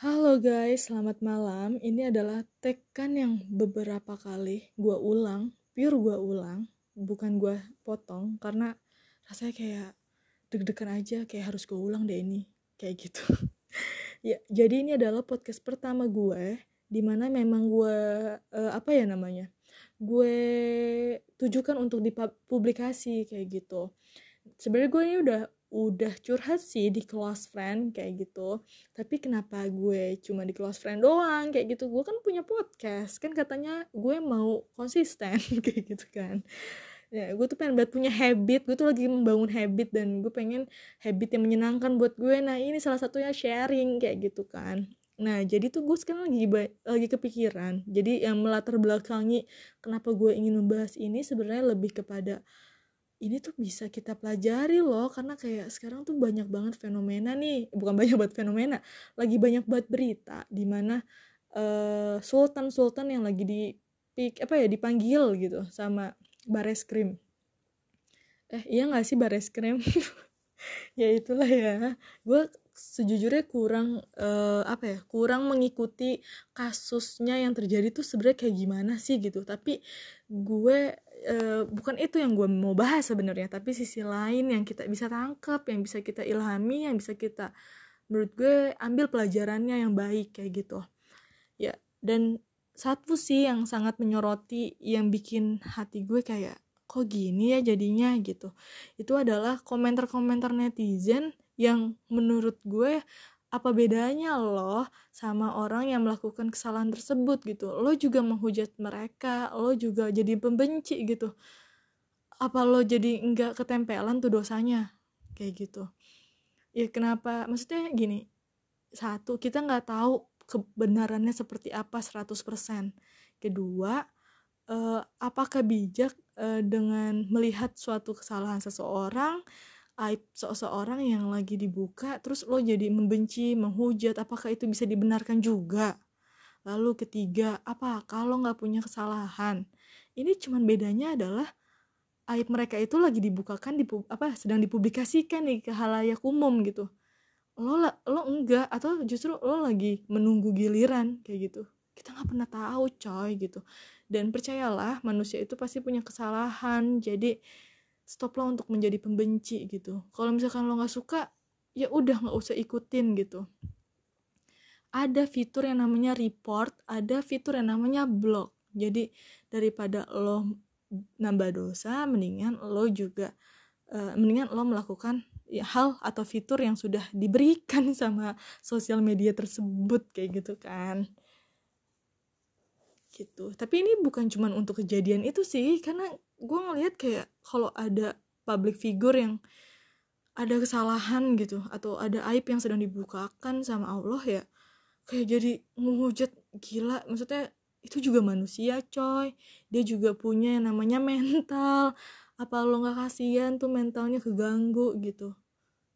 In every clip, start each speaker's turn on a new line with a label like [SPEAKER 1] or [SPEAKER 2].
[SPEAKER 1] Halo guys, selamat malam. Ini adalah tekan yang beberapa kali gue ulang, pure gue ulang, bukan gue potong karena rasanya kayak deg-degan aja, kayak harus gue ulang deh ini, kayak gitu. ya, jadi ini adalah podcast pertama gue, di mana memang gue uh, apa ya namanya, gue tujukan untuk dipublikasi kayak gitu. Sebenarnya gue ini udah udah curhat sih di close friend kayak gitu. Tapi kenapa gue cuma di close friend doang kayak gitu? Gue kan punya podcast kan katanya gue mau konsisten kayak gitu kan. Ya gue tuh pengen buat punya habit gue tuh lagi membangun habit dan gue pengen habit yang menyenangkan buat gue. Nah ini salah satunya sharing kayak gitu kan. Nah jadi tuh gue sekarang lagi lagi kepikiran. Jadi yang melatar belakangi kenapa gue ingin membahas ini sebenarnya lebih kepada ini tuh bisa kita pelajari loh karena kayak sekarang tuh banyak banget fenomena nih bukan banyak banget fenomena lagi banyak banget berita di mana uh, sultan sultan yang lagi di apa ya dipanggil gitu sama bares krim. Eh iya nggak sih bares krim? Ya itulah ya. Gue sejujurnya kurang uh, apa ya kurang mengikuti kasusnya yang terjadi tuh sebenarnya kayak gimana sih gitu. Tapi gue uh, bukan itu yang gue mau bahas sebenarnya tapi sisi lain yang kita bisa tangkap yang bisa kita ilhami yang bisa kita menurut gue ambil pelajarannya yang baik kayak gitu. Ya dan satu sih yang sangat menyoroti yang bikin hati gue kayak kok gini ya jadinya? gitu. Itu adalah komentar-komentar netizen yang menurut gue apa bedanya loh sama orang yang melakukan kesalahan tersebut gitu? Lo juga menghujat mereka lo juga jadi pembenci gitu. Apa lo jadi enggak ketempelan tuh dosanya? Kayak gitu. Ya kenapa? Maksudnya gini satu kita nggak tahu kebenarannya seperti apa 100% kedua eh, apakah bijak eh, dengan melihat suatu kesalahan seseorang aib seseorang yang lagi dibuka terus lo jadi membenci menghujat apakah itu bisa dibenarkan juga? Lalu ketiga apa kalau nggak punya kesalahan? Ini cuman bedanya adalah aib mereka itu lagi dibukakan di apa sedang dipublikasikan nih ke halayak umum gitu. Lo lo enggak atau justru lo lagi menunggu giliran kayak gitu. Kita nggak pernah tahu coy gitu. Dan percayalah manusia itu pasti punya kesalahan. Jadi stoplah untuk menjadi pembenci gitu. Kalau misalkan lo nggak suka ya udah nggak usah ikutin gitu. Ada fitur yang namanya report ada fitur yang namanya block. Jadi daripada lo nambah dosa mendingan lo juga uh, mendingan lo melakukan ya, hal atau fitur yang sudah diberikan sama sosial media tersebut kayak gitu kan. Gitu. Tapi ini bukan cuma untuk kejadian itu sih karena gue ngelihat kayak kalau ada public figure yang ada kesalahan gitu atau ada aib yang sedang dibukakan sama Allah ya kayak jadi menghujat gila maksudnya itu juga manusia coy. Dia juga punya yang namanya mental. Apa lo nggak kasihan tuh mentalnya keganggu gitu.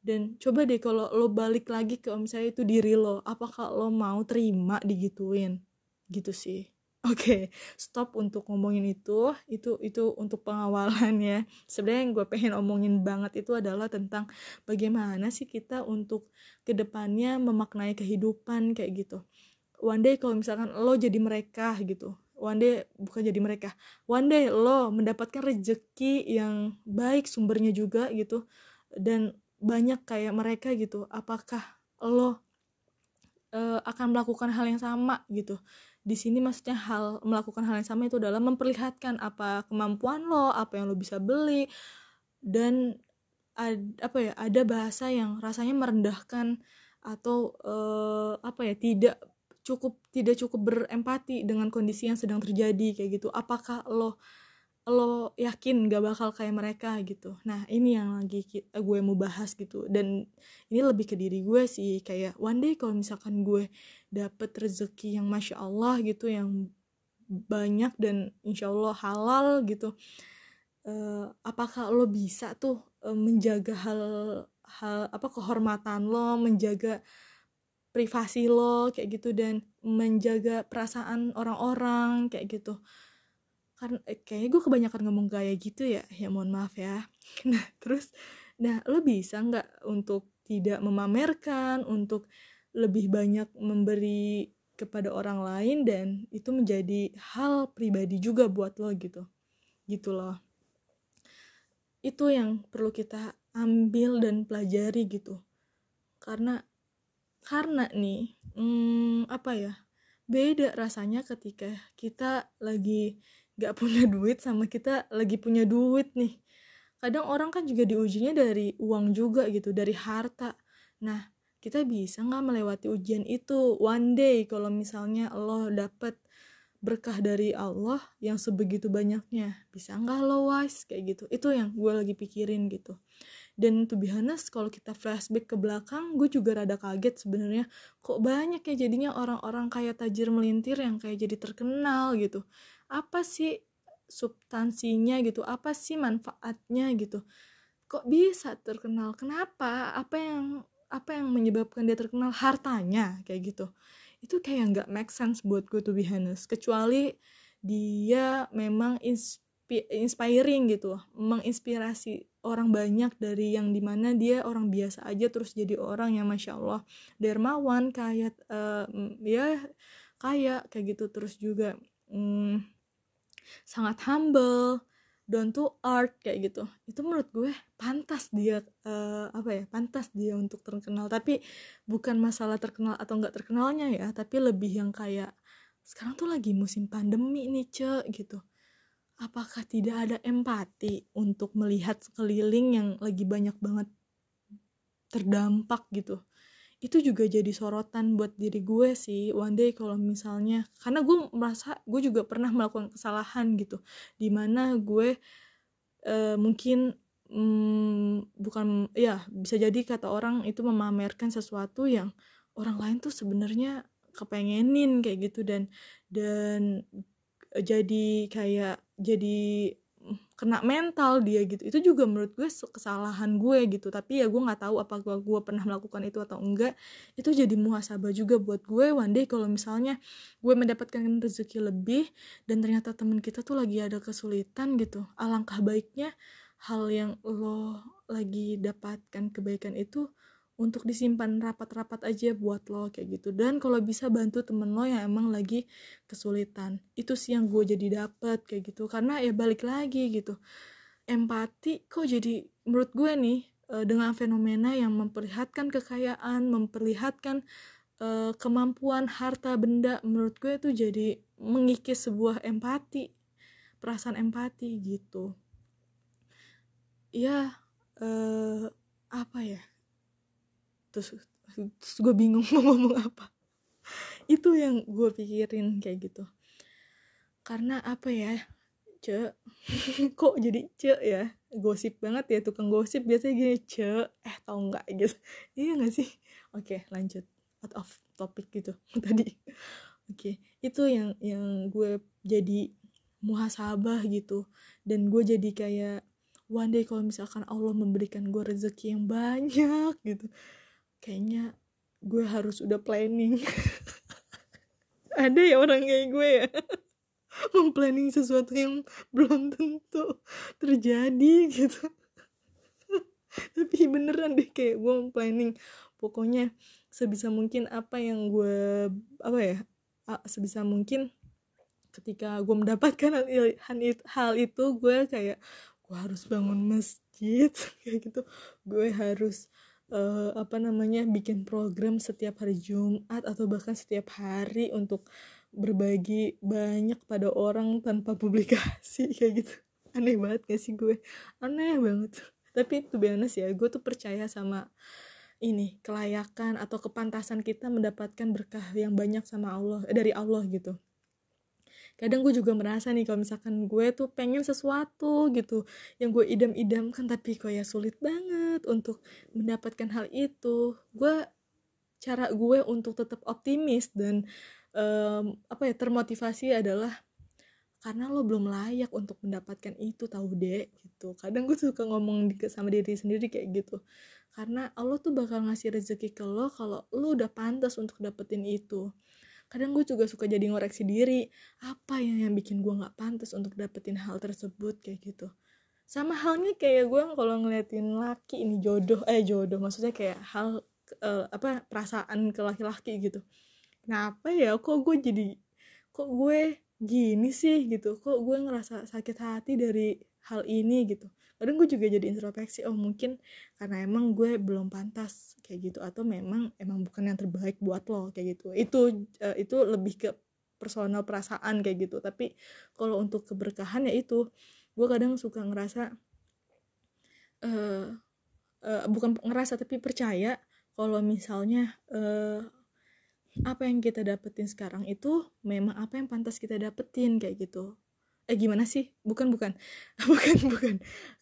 [SPEAKER 1] Dan coba deh kalau lo balik lagi ke om saya itu diri lo apakah lo mau terima digituin? Gitu sih Oke, okay, stop untuk ngomongin itu. Itu itu untuk pengawalan ya. Sebenarnya yang gue pengen omongin banget itu adalah tentang bagaimana sih kita untuk ke depannya memaknai kehidupan kayak gitu. One day kalau misalkan lo jadi mereka gitu. One day bukan jadi mereka. One day lo mendapatkan rejeki yang baik sumbernya juga gitu. Dan banyak kayak mereka gitu. Apakah lo uh, akan melakukan hal yang sama gitu? Di sini maksudnya hal melakukan hal yang sama itu adalah memperlihatkan apa kemampuan lo apa yang lo bisa beli dan ad, apa ya ada bahasa yang rasanya merendahkan atau uh, apa ya tidak cukup tidak cukup berempati dengan kondisi yang sedang terjadi kayak gitu. Apakah lo lo yakin gak bakal kayak mereka gitu. Nah ini yang lagi gue mau bahas gitu. Dan ini lebih ke diri gue sih kayak one day kalau misalkan gue dapet rezeki yang masya Allah gitu yang banyak dan insya Allah halal gitu. Uh, apakah lo bisa tuh uh, menjaga hal hal apa kehormatan lo menjaga privasi lo kayak gitu dan menjaga perasaan orang-orang kayak gitu? Karena eh, kayaknya gue kebanyakan ngomong kayak gitu ya ya mohon maaf ya. Nah terus nah lo bisa nggak untuk tidak memamerkan untuk lebih banyak memberi kepada orang lain dan itu menjadi hal pribadi juga buat lo gitu. Gitu loh. Itu yang perlu kita ambil dan pelajari gitu. Karena karena nih hmm, apa ya beda rasanya ketika kita lagi gak punya duit sama kita lagi punya duit nih. Kadang orang kan juga diujinya dari uang juga gitu dari harta. Nah kita bisa nggak melewati ujian itu? One day kalau misalnya Allah dapat berkah dari Allah yang sebegitu banyaknya bisa nggak lo wise? Kayak gitu. Itu yang gue lagi pikirin gitu. Dan to be kalau kita flashback ke belakang gue juga rada kaget sebenarnya. Kok banyak ya jadinya orang-orang kayak tajir melintir yang kayak jadi terkenal gitu. Apa sih substansinya gitu? Apa sih manfaatnya gitu? Kok bisa terkenal? Kenapa? Apa yang apa yang menyebabkan dia terkenal? Hartanya kayak gitu. Itu kayak nggak make sense buat gue to be honest. Kecuali dia memang inspi inspiring gitu menginspirasi orang banyak dari yang di mana dia orang biasa aja terus jadi orang yang masya Allah dermawan kayak uh, ya kayak kayak gitu. Terus juga um, sangat humble down to art kayak gitu. Itu menurut gue pantas dia uh, apa ya pantas dia untuk terkenal. Tapi bukan masalah terkenal atau nggak terkenalnya ya tapi lebih yang kayak sekarang tuh lagi musim pandemi nih ce gitu. Apakah tidak ada empati untuk melihat sekeliling yang lagi banyak banget terdampak gitu itu juga jadi sorotan buat diri gue sih one day kalau misalnya karena gue merasa gue juga pernah melakukan kesalahan gitu. Di mana gue uh, mungkin um, bukan ya bisa jadi kata orang itu memamerkan sesuatu yang orang lain tuh sebenarnya kepengenin kayak gitu. Dan dan jadi kayak jadi kena mental dia gitu. Itu juga menurut gue kesalahan gue gitu. Tapi ya gue nggak tahu apa gue, gue pernah melakukan itu atau enggak. Itu jadi muhasabah juga buat gue. One day kalau misalnya gue mendapatkan rezeki lebih dan ternyata temen kita tuh lagi ada kesulitan gitu alangkah baiknya hal yang lo lagi dapatkan kebaikan itu untuk disimpan rapat-rapat aja buat lo kayak gitu. Dan kalau bisa bantu temen lo yang emang lagi kesulitan. Itu sih yang gue jadi dapet kayak gitu. Karena ya balik lagi gitu empati kok jadi menurut gue nih eh, dengan fenomena yang memperlihatkan kekayaan memperlihatkan uh, kemampuan harta benda menurut gue itu jadi mengikis sebuah empati perasaan empati gitu. Ya uh, apa ya terus terus gue bingung mau ngomong apa. Itu yang gue pikirin kayak gitu. Karena apa ya ce kok jadi ce ya? Gosip banget ya tukang gosip biasanya gini ce eh tau nggak? gitu. Iya nggak sih? Oke lanjut. Out of topic gitu tadi. Oke itu yang yang gue jadi muhasabah gitu. Dan gue jadi kayak one day kalau misalkan Allah memberikan gue rezeki yang banyak gitu kayaknya gue harus udah planning. Ada ya orang kayak gue ya. Memplanning sesuatu yang belum tentu terjadi gitu. Tapi beneran deh kayak gue planning pokoknya sebisa mungkin apa yang gue apa ya sebisa mungkin ketika gue mendapatkan hal, itu gue kayak gue harus bangun masjid. Kayak gitu. Gue harus uh, apa namanya bikin program setiap hari Jumat atau bahkan setiap hari untuk berbagi banyak pada orang tanpa publikasi kayak gitu. Aneh banget gak sih gue? Aneh banget. Tapi itu honest ya gue tuh percaya sama ini kelayakan atau kepantasan kita mendapatkan berkah yang banyak sama Allah eh, dari Allah gitu kadang gue juga merasa nih kalau misalkan gue tuh pengen sesuatu gitu yang gue idam-idamkan tapi kok ya sulit banget untuk mendapatkan hal itu. Gue cara gue untuk tetap optimis dan um, apa ya termotivasi adalah karena lo belum layak untuk mendapatkan itu tahu deh gitu. Kadang gue suka ngomong sama diri sendiri kayak gitu. Karena Allah tuh bakal ngasih rezeki ke lo kalau lo udah pantas untuk dapetin itu kadang gue juga suka jadi ngoreksi diri. Apa yang yang bikin gue nggak pantas untuk dapetin hal tersebut? Kayak gitu. Sama halnya kayak gue kalau ngeliatin laki ini jodoh eh jodoh. Maksudnya kayak hal uh, apa perasaan ke laki-laki gitu. Kenapa ya? Kok gue jadi kok gue gini sih gitu? Kok gue ngerasa sakit hati dari hal ini gitu kadang gue juga jadi introspeksi oh mungkin karena emang gue belum pantas kayak gitu. Atau memang emang bukan yang terbaik buat lo kayak gitu. Itu uh, itu lebih ke personal perasaan kayak gitu. Tapi kalau untuk keberkahan ya itu. Gue kadang suka ngerasa uh, uh, bukan ngerasa tapi percaya kalau misalnya uh, apa yang kita dapetin sekarang itu memang apa yang pantas kita dapetin kayak gitu eh gimana sih? Bukan bukan. Bukan bukan.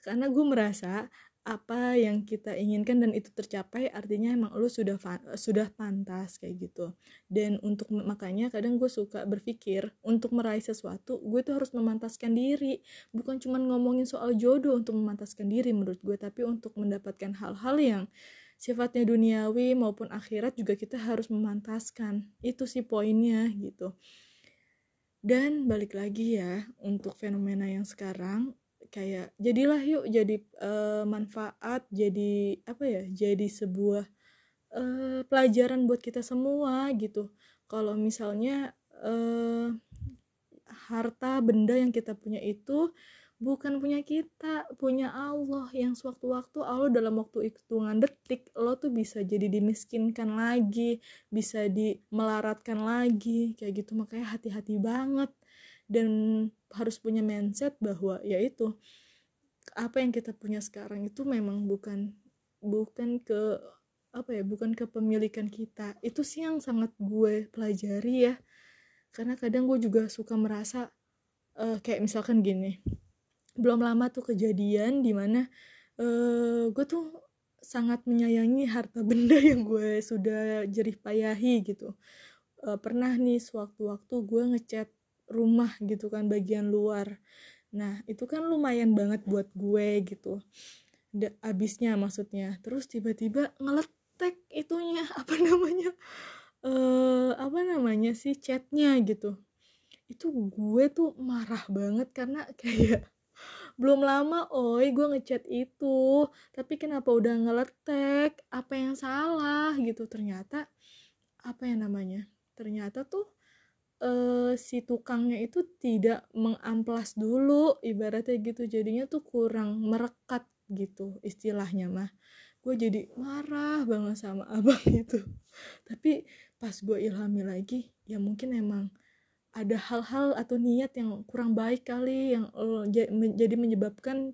[SPEAKER 1] Karena gue merasa apa yang kita inginkan dan itu tercapai artinya emang lu sudah sudah pantas kayak gitu. Dan untuk makanya kadang gue suka berpikir untuk meraih sesuatu gue tuh harus memantaskan diri. Bukan cuma ngomongin soal jodoh untuk memantaskan diri menurut gue tapi untuk mendapatkan hal-hal yang sifatnya duniawi maupun akhirat juga kita harus memantaskan. Itu sih poinnya gitu dan balik lagi ya untuk fenomena yang sekarang kayak jadilah yuk jadi uh, manfaat jadi apa ya jadi sebuah uh, pelajaran buat kita semua gitu. Kalau misalnya uh, harta benda yang kita punya itu bukan punya kita punya Allah yang sewaktu-waktu Allah dalam waktu hitungan detik lo tuh bisa jadi dimiskinkan lagi bisa dimelaratkan lagi kayak gitu. Makanya hati-hati banget. Dan harus punya mindset bahwa ya itu apa yang kita punya sekarang itu memang bukan bukan ke apa ya bukan kepemilikan kita. Itu sih yang sangat gue pelajari ya. Karena kadang gue juga suka merasa uh, kayak misalkan gini belum lama tuh kejadian di mana uh, gue tuh sangat menyayangi harta benda yang gue sudah jerih payahi gitu. Uh, pernah nih sewaktu-waktu gue ngecat rumah gitu kan bagian luar. Nah itu kan lumayan banget buat gue gitu. Da, abisnya maksudnya. Terus tiba-tiba ngeletek itunya apa namanya uh, apa namanya sih catnya gitu. Itu gue tuh marah banget karena kayak belum lama oi gue ngechat itu. Tapi kenapa udah ngeletek apa yang salah gitu? Ternyata apa yang namanya? Ternyata tuh uh, si tukangnya itu tidak mengamplas dulu ibaratnya gitu. Jadinya tuh kurang merekat gitu istilahnya mah. Gue jadi marah banget sama abang itu. Tapi pas gue ilhami lagi ya mungkin emang ada hal-hal atau niat yang kurang baik kali yang jadi menyebabkan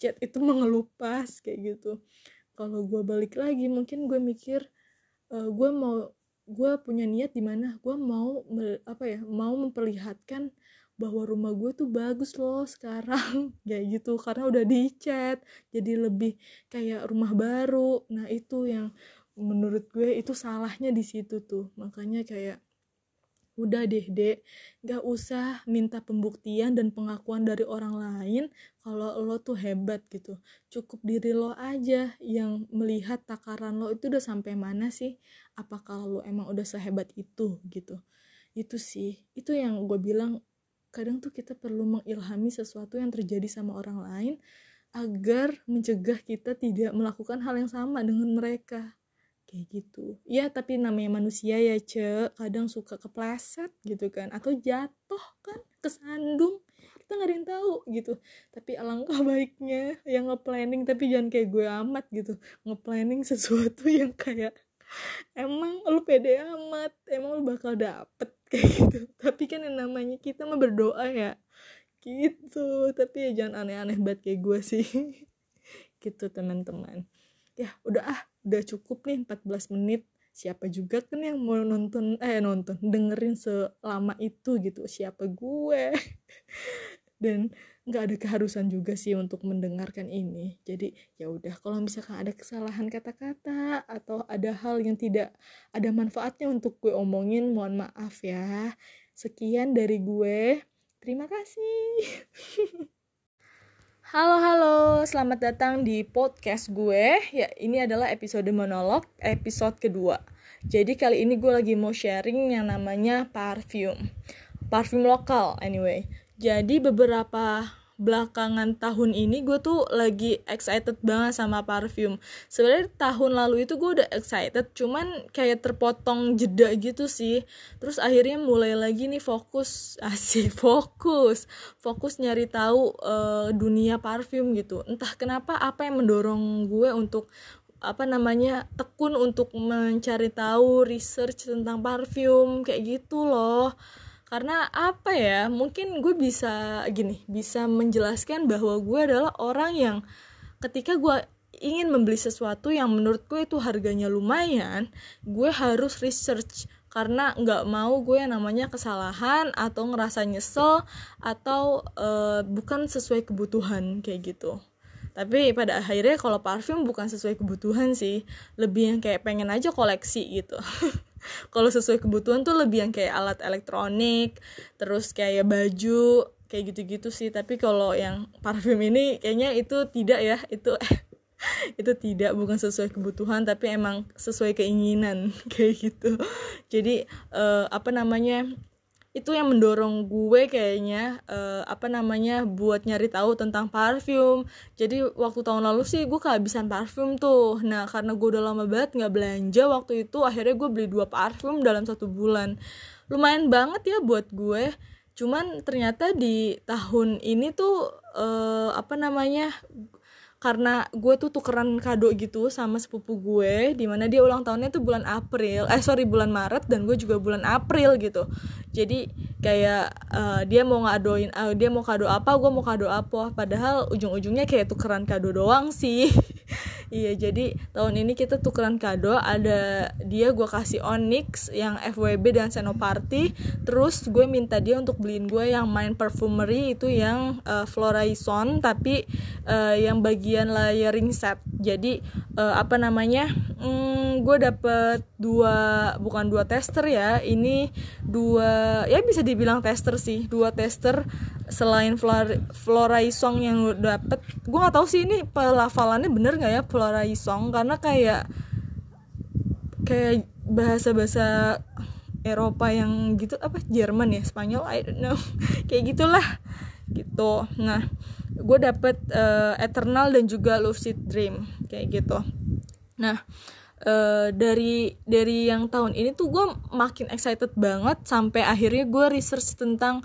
[SPEAKER 1] chat itu mengelupas kayak gitu. Kalau gue balik lagi mungkin gue mikir uh, gue mau gue punya niat di mana? Gue mau apa ya mau memperlihatkan bahwa rumah gue tuh bagus loh sekarang kayak gitu. Karena udah dicat jadi lebih kayak rumah baru. Nah itu yang menurut gue itu salahnya di situ tuh. Makanya kayak udah deh dek. Gak usah minta pembuktian dan pengakuan dari orang lain kalau lo tuh hebat gitu. Cukup diri lo aja yang melihat takaran lo itu udah sampai mana sih? Apakah lo emang udah sehebat itu gitu? Itu sih. Itu yang gue bilang kadang tuh kita perlu mengilhami sesuatu yang terjadi sama orang lain agar mencegah kita tidak melakukan hal yang sama dengan mereka kayak gitu. Ya tapi namanya manusia ya ce kadang suka kepleset gitu kan. Atau jatuh kan kesandung. Kita nggak ada yang tahu gitu. Tapi alangkah baiknya yang nge-planning. Tapi jangan kayak gue amat gitu. Nge-planning sesuatu yang kayak emang lu pede amat. Emang lu bakal dapet. Kayak gitu. Tapi kan yang namanya kita mah berdoa ya. Gitu. Tapi ya jangan aneh-aneh banget kayak gue sih. Gitu teman-teman. Ya udah ah udah cukup nih 14 menit. Siapa juga kan yang mau nonton eh nonton dengerin selama itu gitu. Siapa gue? Dan nggak ada keharusan juga sih untuk mendengarkan ini. Jadi ya udah kalau misalkan ada kesalahan kata-kata atau ada hal yang tidak ada manfaatnya untuk gue omongin mohon maaf ya. Sekian dari gue. Terima kasih Halo halo, selamat datang di podcast gue. Ya, ini adalah episode monolog, episode kedua. Jadi kali ini gue lagi mau sharing yang namanya parfum. Parfum lokal anyway. Jadi beberapa belakangan tahun ini gue tuh lagi excited banget sama parfum. Sebenarnya tahun lalu itu gue udah excited cuman kayak terpotong jeda gitu sih. Terus akhirnya mulai lagi nih fokus asik fokus fokus nyari tahu uh, dunia parfum gitu. Entah kenapa apa yang mendorong gue untuk apa namanya tekun untuk mencari tahu research tentang parfum kayak gitu loh karena apa ya mungkin gue bisa gini bisa menjelaskan bahwa gue adalah orang yang ketika gue ingin membeli sesuatu yang menurut gue itu harganya lumayan gue harus research. Karena nggak mau gue yang namanya kesalahan atau ngerasa nyesel atau uh, bukan sesuai kebutuhan kayak gitu. Tapi pada akhirnya kalau parfum bukan sesuai kebutuhan sih lebih yang kayak pengen aja koleksi gitu kalau sesuai kebutuhan tuh lebih yang kayak alat elektronik terus kayak baju kayak gitu-gitu sih. Tapi kalau yang parfum ini kayaknya itu tidak ya itu itu tidak bukan sesuai kebutuhan tapi emang sesuai keinginan kayak gitu. Jadi uh, apa namanya itu yang mendorong gue kayaknya uh, apa namanya buat nyari tahu tentang parfum. Jadi waktu tahun lalu sih gue kehabisan parfum tuh. Nah karena gue udah lama banget nggak belanja waktu itu akhirnya gue beli dua parfum dalam satu bulan. Lumayan banget ya buat gue. Cuman ternyata di tahun ini tuh uh, apa namanya karena gue tuh tukeran kado gitu sama sepupu gue di mana dia ulang tahunnya tuh bulan April. Eh sorry bulan Maret dan gue juga bulan April gitu. Jadi kayak uh, dia mau ngadoin uh, dia mau kado apa gue mau kado apa. Padahal ujung-ujungnya kayak tukeran kado doang sih. Iya jadi tahun ini kita tukeran kado. Ada dia gue kasih Onyx yang FWB dan Senoparty. Terus gue minta dia untuk beliin gue yang main perfumery itu yang uh, Floraison tapi uh, yang bagian layering set. Jadi uh, apa namanya? Hmm, gue dapet dua bukan dua tester ya ini dua ya bisa dibilang tester sih dua tester selain Flora, Floraison yang dapet. Gue nggak tahu sih ini pelafalannya bener nggak ya Floraison karena kayak kayak bahasa-bahasa Eropa yang gitu apa Jerman ya Spanyol? I don't know. Kayak gitulah gitu. Nah gue dapet uh, Eternal dan juga Lucid Dream kayak gitu. Nah uh, dari dari yang tahun ini tuh gue makin excited banget sampai akhirnya gue research tentang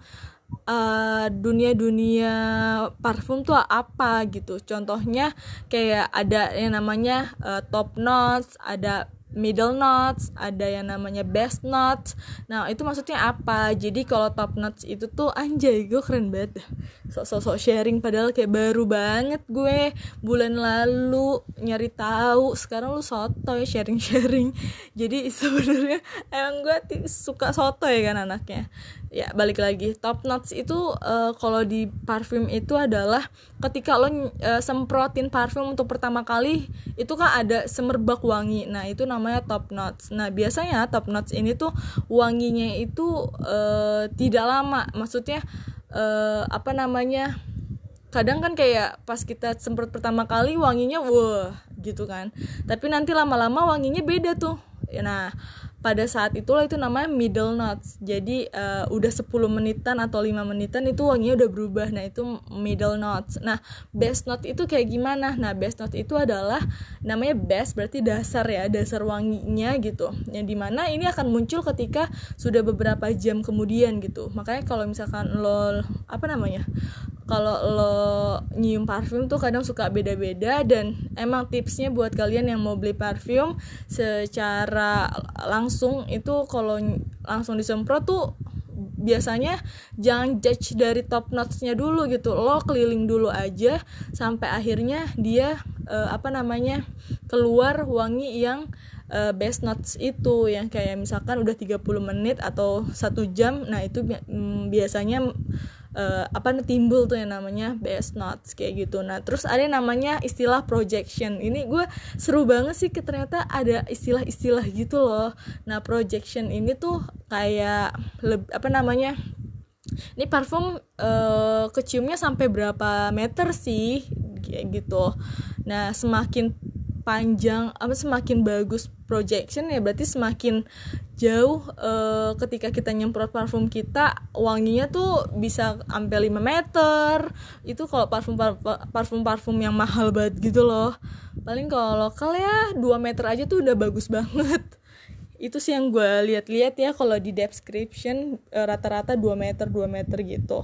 [SPEAKER 1] eh, dunia-dunia parfum tuh apa gitu. Contohnya kayak ada yang namanya uh, top notes ada middle notes, ada yang namanya best notes. Nah, itu maksudnya apa? Jadi kalau top notes itu tuh anjay, gue keren banget. Sok-sok sharing padahal kayak baru banget gue bulan lalu nyari tahu. Sekarang lu soto ya sharing-sharing. Jadi sebenarnya emang gue suka soto ya kan anaknya ya balik lagi. Top notes itu uh, kalau di parfum itu adalah ketika lo uh, semprotin parfum untuk pertama kali itu kan ada semerbak wangi. Nah itu namanya top notes nah biasanya top notes ini tuh wanginya itu uh, tidak lama. Maksudnya uh, apa namanya kadang kan kayak pas kita semprot pertama kali wanginya wah gitu kan. Tapi nanti lama-lama wanginya beda tuh. Nah pada saat itulah itu namanya middle notes. Jadi uh, udah 10 menitan atau 5 menitan itu wanginya udah berubah. Nah itu middle notes. Nah best note itu kayak gimana? Nah best note itu adalah namanya best berarti dasar ya dasar wanginya gitu. Yang di mana ini akan muncul ketika sudah beberapa jam kemudian gitu. Makanya kalau misalkan lo apa namanya kalau lo nyium parfum tuh kadang suka beda-beda dan emang tipsnya buat kalian yang mau beli parfum secara langsung itu kalau langsung disemprot tuh biasanya jangan judge dari top notesnya dulu gitu. Lo keliling dulu aja sampai akhirnya dia uh, apa namanya keluar wangi yang uh, best notes itu. Yang kayak misalkan udah 30 menit atau satu jam nah itu bi biasanya uh, apa timbul tuh yang namanya best notes kayak gitu. Nah terus ada yang namanya istilah projection. Ini gue seru banget sih ternyata ada istilah-istilah gitu loh. Nah projection ini tuh kayak lebih apa namanya ini parfum uh, keciumnya sampai berapa meter sih kayak gitu. Nah semakin panjang apa semakin bagus projection ya berarti semakin jauh uh, ketika kita nyemprot parfum kita wanginya tuh bisa sampai 5 meter. Itu kalau parfum parfum parfum yang mahal banget gitu loh. Paling kalau lokal ya 2 meter aja tuh udah bagus banget. Itu sih yang gue lihat-lihat ya kalau di description uh, rata-rata 2 meter 2 meter gitu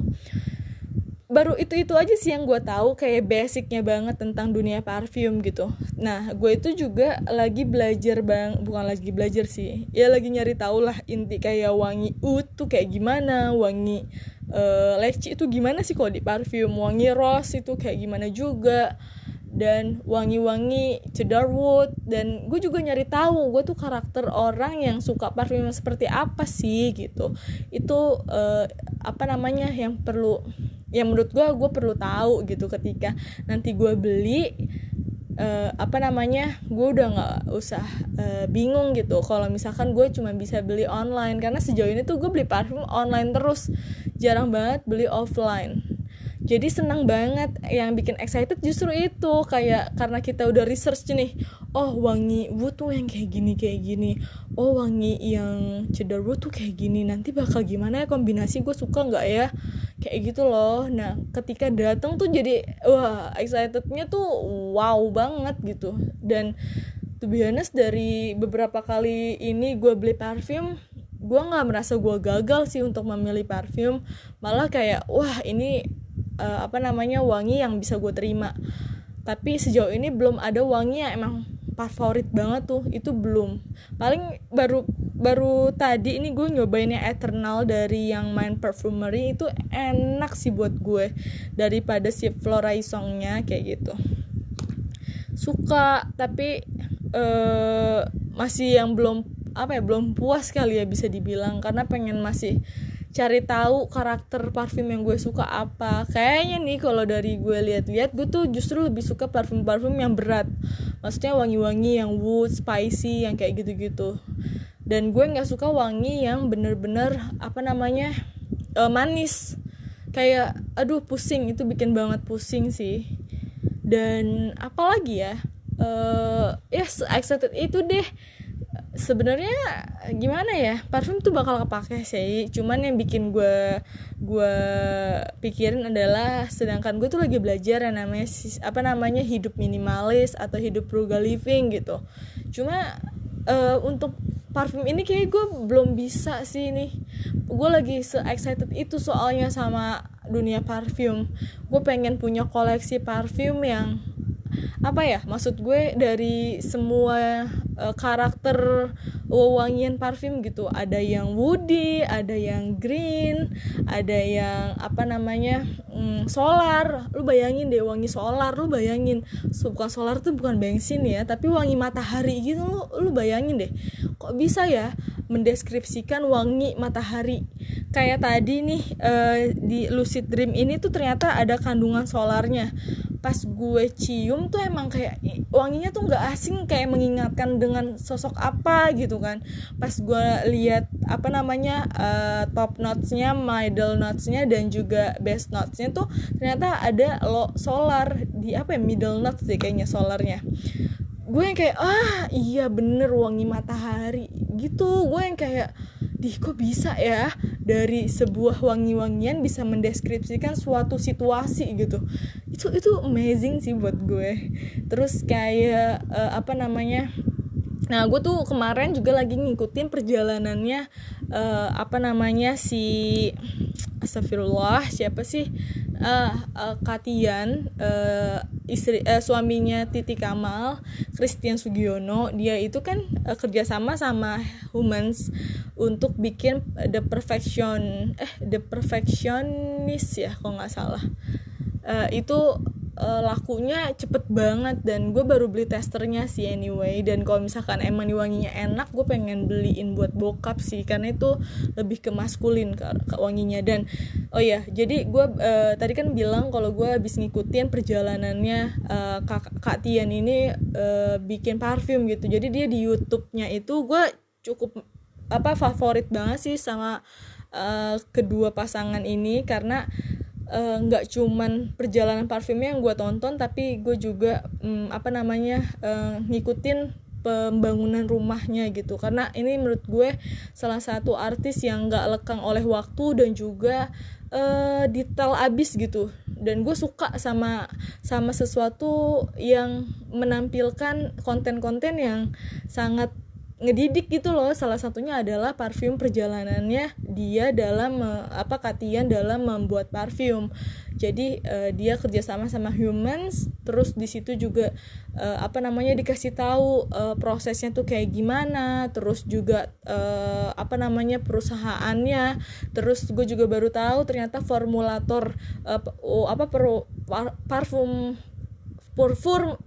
[SPEAKER 1] baru itu itu aja sih yang gue tahu kayak basicnya banget tentang dunia parfum gitu. Nah gue itu juga lagi belajar bang bukan lagi belajar sih ya lagi nyari tahu lah inti kayak wangi ut tuh kayak gimana wangi uh, leci itu gimana sih kalau di parfum wangi rose itu kayak gimana juga dan wangi-wangi cedarwood dan gue juga nyari tahu gue tuh karakter orang yang suka parfum seperti apa sih gitu. Itu uh, apa namanya yang perlu yang menurut gue gue perlu tahu gitu. Ketika nanti gue beli uh, apa namanya gue udah nggak usah uh, bingung gitu. Kalau misalkan gue cuma bisa beli online karena sejauh ini tuh gue beli parfum online terus. Jarang banget beli offline jadi senang banget yang bikin excited justru itu kayak karena kita udah research nih oh wangi wood tuh yang kayak gini kayak gini. Oh wangi yang cedar wood tuh kayak gini nanti bakal gimana ya kombinasi gue suka nggak ya? Kayak gitu loh. Nah ketika datang tuh jadi wah excitednya tuh wow banget gitu. Dan to be honest dari beberapa kali ini gue beli parfum gue nggak merasa gue gagal sih untuk memilih parfum. Malah kayak wah ini uh, apa namanya wangi yang bisa gue terima. Tapi sejauh ini belum ada wangi yang emang favorit banget tuh. Itu belum. Paling baru baru tadi ini gue nyobainnya Eternal dari yang main perfumery itu enak sih buat gue daripada si Florai Songnya kayak gitu. Suka tapi uh, masih yang belum apa ya belum puas kali ya bisa dibilang. Karena pengen masih cari tahu karakter parfum yang gue suka apa. Kayaknya nih kalau dari gue lihat-lihat gue tuh justru lebih suka parfum-parfum yang berat. Maksudnya wangi-wangi yang wood spicy yang kayak gitu-gitu. Dan gue nggak suka wangi yang bener-bener apa namanya uh, manis. Kayak aduh pusing. Itu bikin banget pusing sih. Dan apalagi ya uh, ya yes, excited itu deh sebenarnya gimana ya parfum tuh bakal kepake sih. Cuman yang bikin gue gue pikirin adalah sedangkan gue tuh lagi belajar yang namanya apa namanya hidup minimalis atau hidup frugal living gitu. Cuma uh, untuk parfum ini kayak gue belum bisa sih nih. Gue lagi se excited itu soalnya sama dunia parfum. Gue pengen punya koleksi parfum yang apa ya maksud gue dari semua uh, karakter wewangian parfum gitu. Ada yang woody ada yang green ada yang apa namanya mm, solar. Lu bayangin deh wangi solar. Lu bayangin so, bukan solar tuh bukan bensin ya tapi wangi matahari gitu. Lu lu bayangin deh kok bisa ya mendeskripsikan wangi matahari? Kayak tadi nih uh, di lucid dream ini tuh ternyata ada kandungan solarnya pas gue cium tuh emang kayak wanginya tuh nggak asing kayak mengingatkan dengan sosok apa gitu kan. Pas gue lihat apa namanya uh, top notesnya middle notesnya dan juga best notesnya tuh ternyata ada lo solar di apa ya middle notes deh kayaknya solarnya gue yang kayak ah iya bener wangi matahari. Gitu gue yang kayak di kok bisa ya dari sebuah wangi-wangian bisa mendeskripsikan suatu situasi? Gitu. Itu itu amazing sih buat gue. Terus kayak uh, apa namanya Nah, gue tuh kemarin juga lagi ngikutin perjalanannya uh, apa namanya si Astagfirullah siapa sih uh, uh, Katian uh, istri uh, suaminya Titi Kamal Christian Sugiono dia itu kan uh, kerjasama sama Humans untuk bikin The Perfection eh The Perfectionist ya kalau nggak salah uh, itu uh, lakunya cepet banget dan gue baru beli testernya sih anyway. Dan kalau misalkan emang wanginya enak gue pengen beliin buat bokap sih karena itu lebih ke maskulin ke, ke wanginya. Dan oh ya jadi gue uh, tadi kan bilang kalau gue habis ngikutin perjalanannya uh, kak, kak Tian ini uh, bikin parfum gitu. Jadi dia di YouTube-nya itu gue cukup apa favorit banget sih sama uh, kedua pasangan ini. Karena nggak uh, cuman perjalanan parfumnya yang gue tonton tapi gue juga um, apa namanya uh, ngikutin pembangunan rumahnya gitu. Karena ini menurut gue salah satu artis yang gak lekang oleh waktu dan juga uh, detail abis gitu. Dan gue suka sama sama sesuatu yang menampilkan konten-konten yang sangat ngedidik gitu loh. Salah satunya adalah parfum perjalanannya dia dalam apa Katian dalam membuat parfum. Jadi uh, dia kerjasama sama humans terus di situ juga uh, apa namanya dikasih tahu uh, prosesnya tuh kayak gimana terus juga uh, apa namanya perusahaannya. Terus gue juga baru tahu ternyata formulator uh, apa per, par, parfum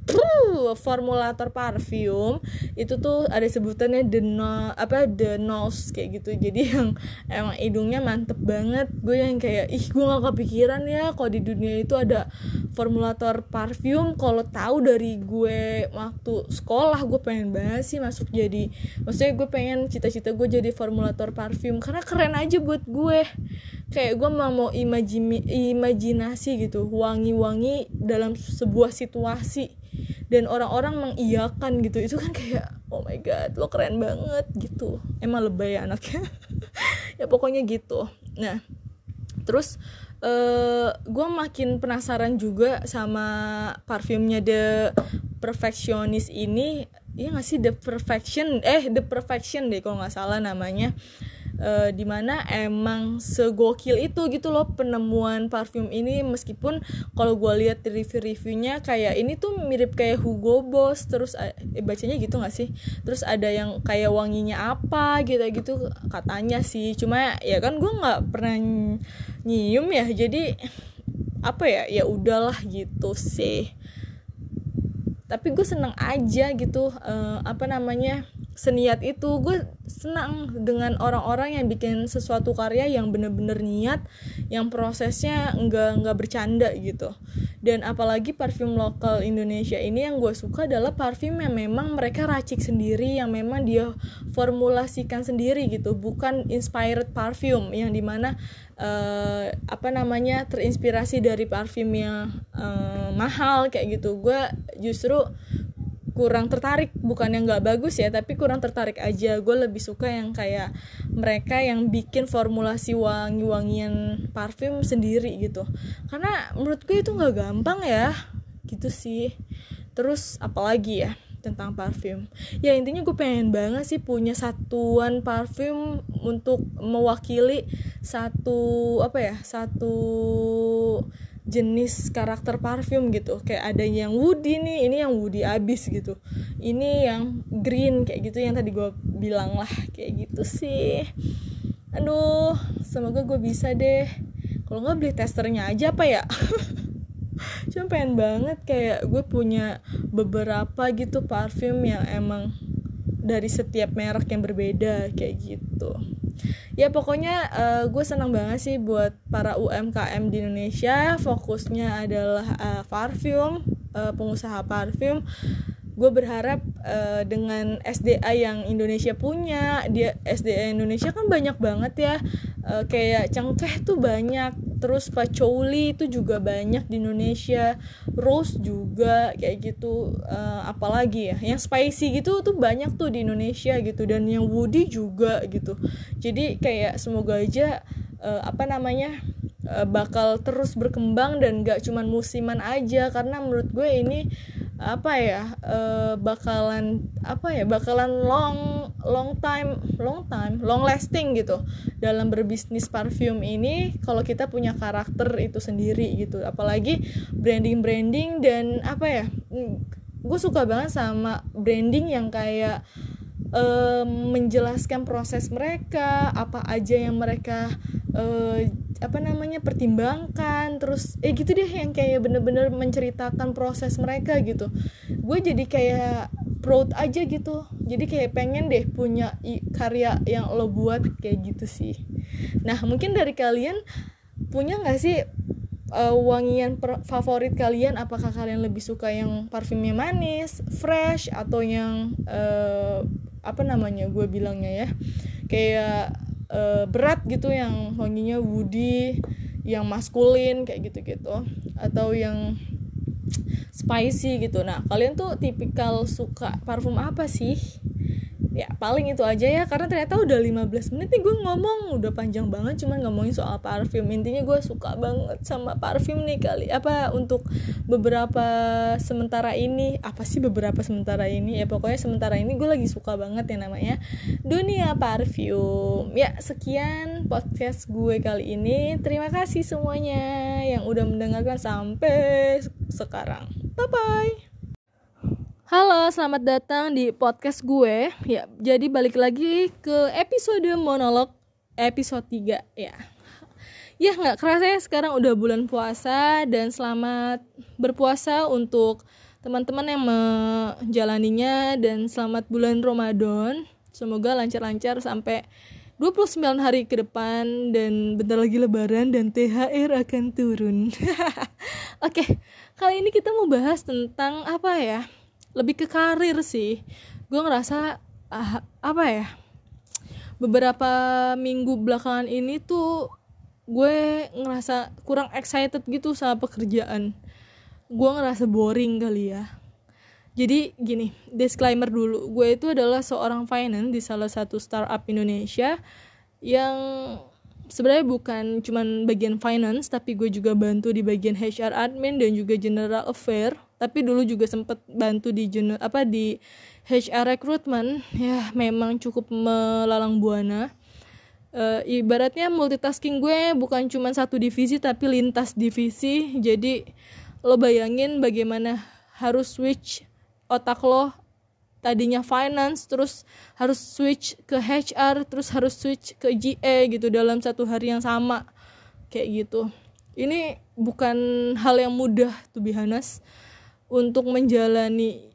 [SPEAKER 1] formulator parfum itu tuh ada sebutannya the no, apa the nose kayak gitu. Jadi yang emang hidungnya mantep banget. Gue yang kayak ih gue gak kepikiran ya kalau di dunia itu ada formulator parfum. Kalau tahu dari gue waktu sekolah gue pengen banget sih masuk jadi maksudnya gue pengen cita-cita gue jadi formulator parfum. Karena keren aja buat gue. Kayak gue mau imajinasi gitu wangi-wangi dalam sebuah situasi dan orang-orang mengiyakan gitu. Itu kan kayak oh my god lo keren banget gitu. Emang lebay ya anaknya. Ya pokoknya gitu. Nah terus uh, eh, gue makin penasaran juga sama parfumnya The Perfectionist ini. Iya gak sih? The Perfection eh The Perfection deh kalau nggak salah namanya uh, di mana emang segokil itu gitu loh penemuan parfum ini. Meskipun kalau gue lihat review-reviewnya kayak ini tuh mirip kayak Hugo Boss. Terus eh, bacanya gitu gak sih? Terus ada yang kayak wanginya apa gitu gitu katanya sih. Cuma ya kan gue nggak pernah nyium ya. Jadi apa ya? Ya udahlah gitu sih. Tapi gue seneng aja gitu uh, apa namanya seniat itu gue senang dengan orang-orang yang bikin sesuatu karya yang bener-bener niat yang prosesnya nggak nggak bercanda gitu. Dan apalagi parfum lokal Indonesia ini yang gue suka adalah parfum yang memang mereka racik sendiri yang memang dia formulasikan sendiri gitu bukan inspired parfum yang di mana uh, apa namanya terinspirasi dari parfum yang uh, mahal kayak gitu. Gue justru kurang tertarik bukan yang nggak bagus ya tapi kurang tertarik aja. Gue lebih suka yang kayak mereka yang bikin formulasi wangi-wangian parfum sendiri gitu. Karena menurut gue itu nggak gampang ya gitu sih. Terus apalagi ya tentang parfum. Ya intinya gue pengen banget sih punya satuan parfum untuk mewakili satu apa ya satu jenis karakter parfum gitu. Kayak ada yang woody nih ini yang woody abis gitu. Ini yang green kayak gitu yang tadi gue bilang lah kayak gitu sih. Aduh semoga gue bisa deh. Kalau nggak beli testernya aja apa ya? Cuma pengen banget kayak gue punya beberapa gitu parfum yang emang dari setiap merek yang berbeda kayak gitu ya pokoknya uh, gue senang banget sih buat para UMKM di Indonesia. Fokusnya adalah uh, parfum uh, pengusaha parfum. Gue berharap uh, dengan SDA yang Indonesia punya dia SDA Indonesia kan banyak banget ya uh, kayak cengkeh tuh banyak terus pacoli itu juga banyak di Indonesia rose juga kayak gitu. Uh, apalagi ya yang spicy gitu tuh banyak tuh di Indonesia gitu dan yang woody juga gitu. Jadi kayak semoga aja uh, apa namanya bakal terus berkembang dan gak cuman musiman aja karena menurut gue ini apa ya uh, bakalan apa ya bakalan long long time long time long lasting gitu. Dalam berbisnis parfum ini kalau kita punya karakter itu sendiri gitu. Apalagi branding branding dan apa ya gue suka banget sama branding yang kayak uh, menjelaskan proses mereka apa aja yang mereka uh, apa namanya pertimbangkan terus eh gitu deh yang kayak bener-bener menceritakan proses mereka gitu. Gue jadi kayak proud aja gitu. Jadi kayak pengen deh punya karya yang lo buat kayak gitu sih. Nah mungkin dari kalian punya nggak sih uh, wangian favorit kalian? Apakah kalian lebih suka yang parfumnya manis fresh atau yang uh, apa namanya gue bilangnya ya kayak uh, berat gitu yang wanginya woody yang maskulin kayak gitu-gitu. Atau yang spicy gitu. Nah kalian tuh tipikal suka parfum apa sih ya paling itu aja ya karena ternyata udah 15 menit nih gue ngomong udah panjang banget cuman ngomongin soal parfum. Intinya gue suka banget sama parfum nih kali. Apa untuk beberapa sementara ini apa sih beberapa sementara ini? Ya pokoknya sementara ini gue lagi suka banget ya namanya dunia parfum. Ya sekian podcast gue kali ini. Terima kasih semuanya yang udah mendengarkan sampai sekarang. Bye bye Halo, selamat datang di podcast gue. Ya, jadi balik lagi ke episode monolog episode 3 ya. Ya, nggak kerasa ya sekarang udah bulan puasa dan selamat berpuasa untuk teman-teman yang menjalaninya dan selamat bulan Ramadan. Semoga lancar-lancar sampai 29 hari ke depan dan bentar lagi lebaran dan THR akan turun. Oke, kali ini kita mau bahas tentang apa ya? Lebih ke karir sih. Gue ngerasa uh, apa ya beberapa minggu belakangan ini tuh gue ngerasa kurang excited gitu sama pekerjaan. Gue ngerasa boring kali ya. Jadi gini disclaimer dulu. Gue itu adalah seorang finance di salah satu startup Indonesia yang sebenarnya bukan cuman bagian finance tapi gue juga bantu di bagian HR admin dan juga general affair tapi dulu juga sempet bantu di general apa di HR recruitment. Ya memang cukup melalang buana. Uh, ibaratnya multitasking gue bukan cuma satu divisi tapi lintas divisi. Jadi lo bayangin bagaimana harus switch otak lo tadinya finance terus harus switch ke HR terus harus switch ke GE gitu dalam satu hari yang sama. Kayak gitu. Ini bukan hal yang mudah tuh bihanas untuk menjalani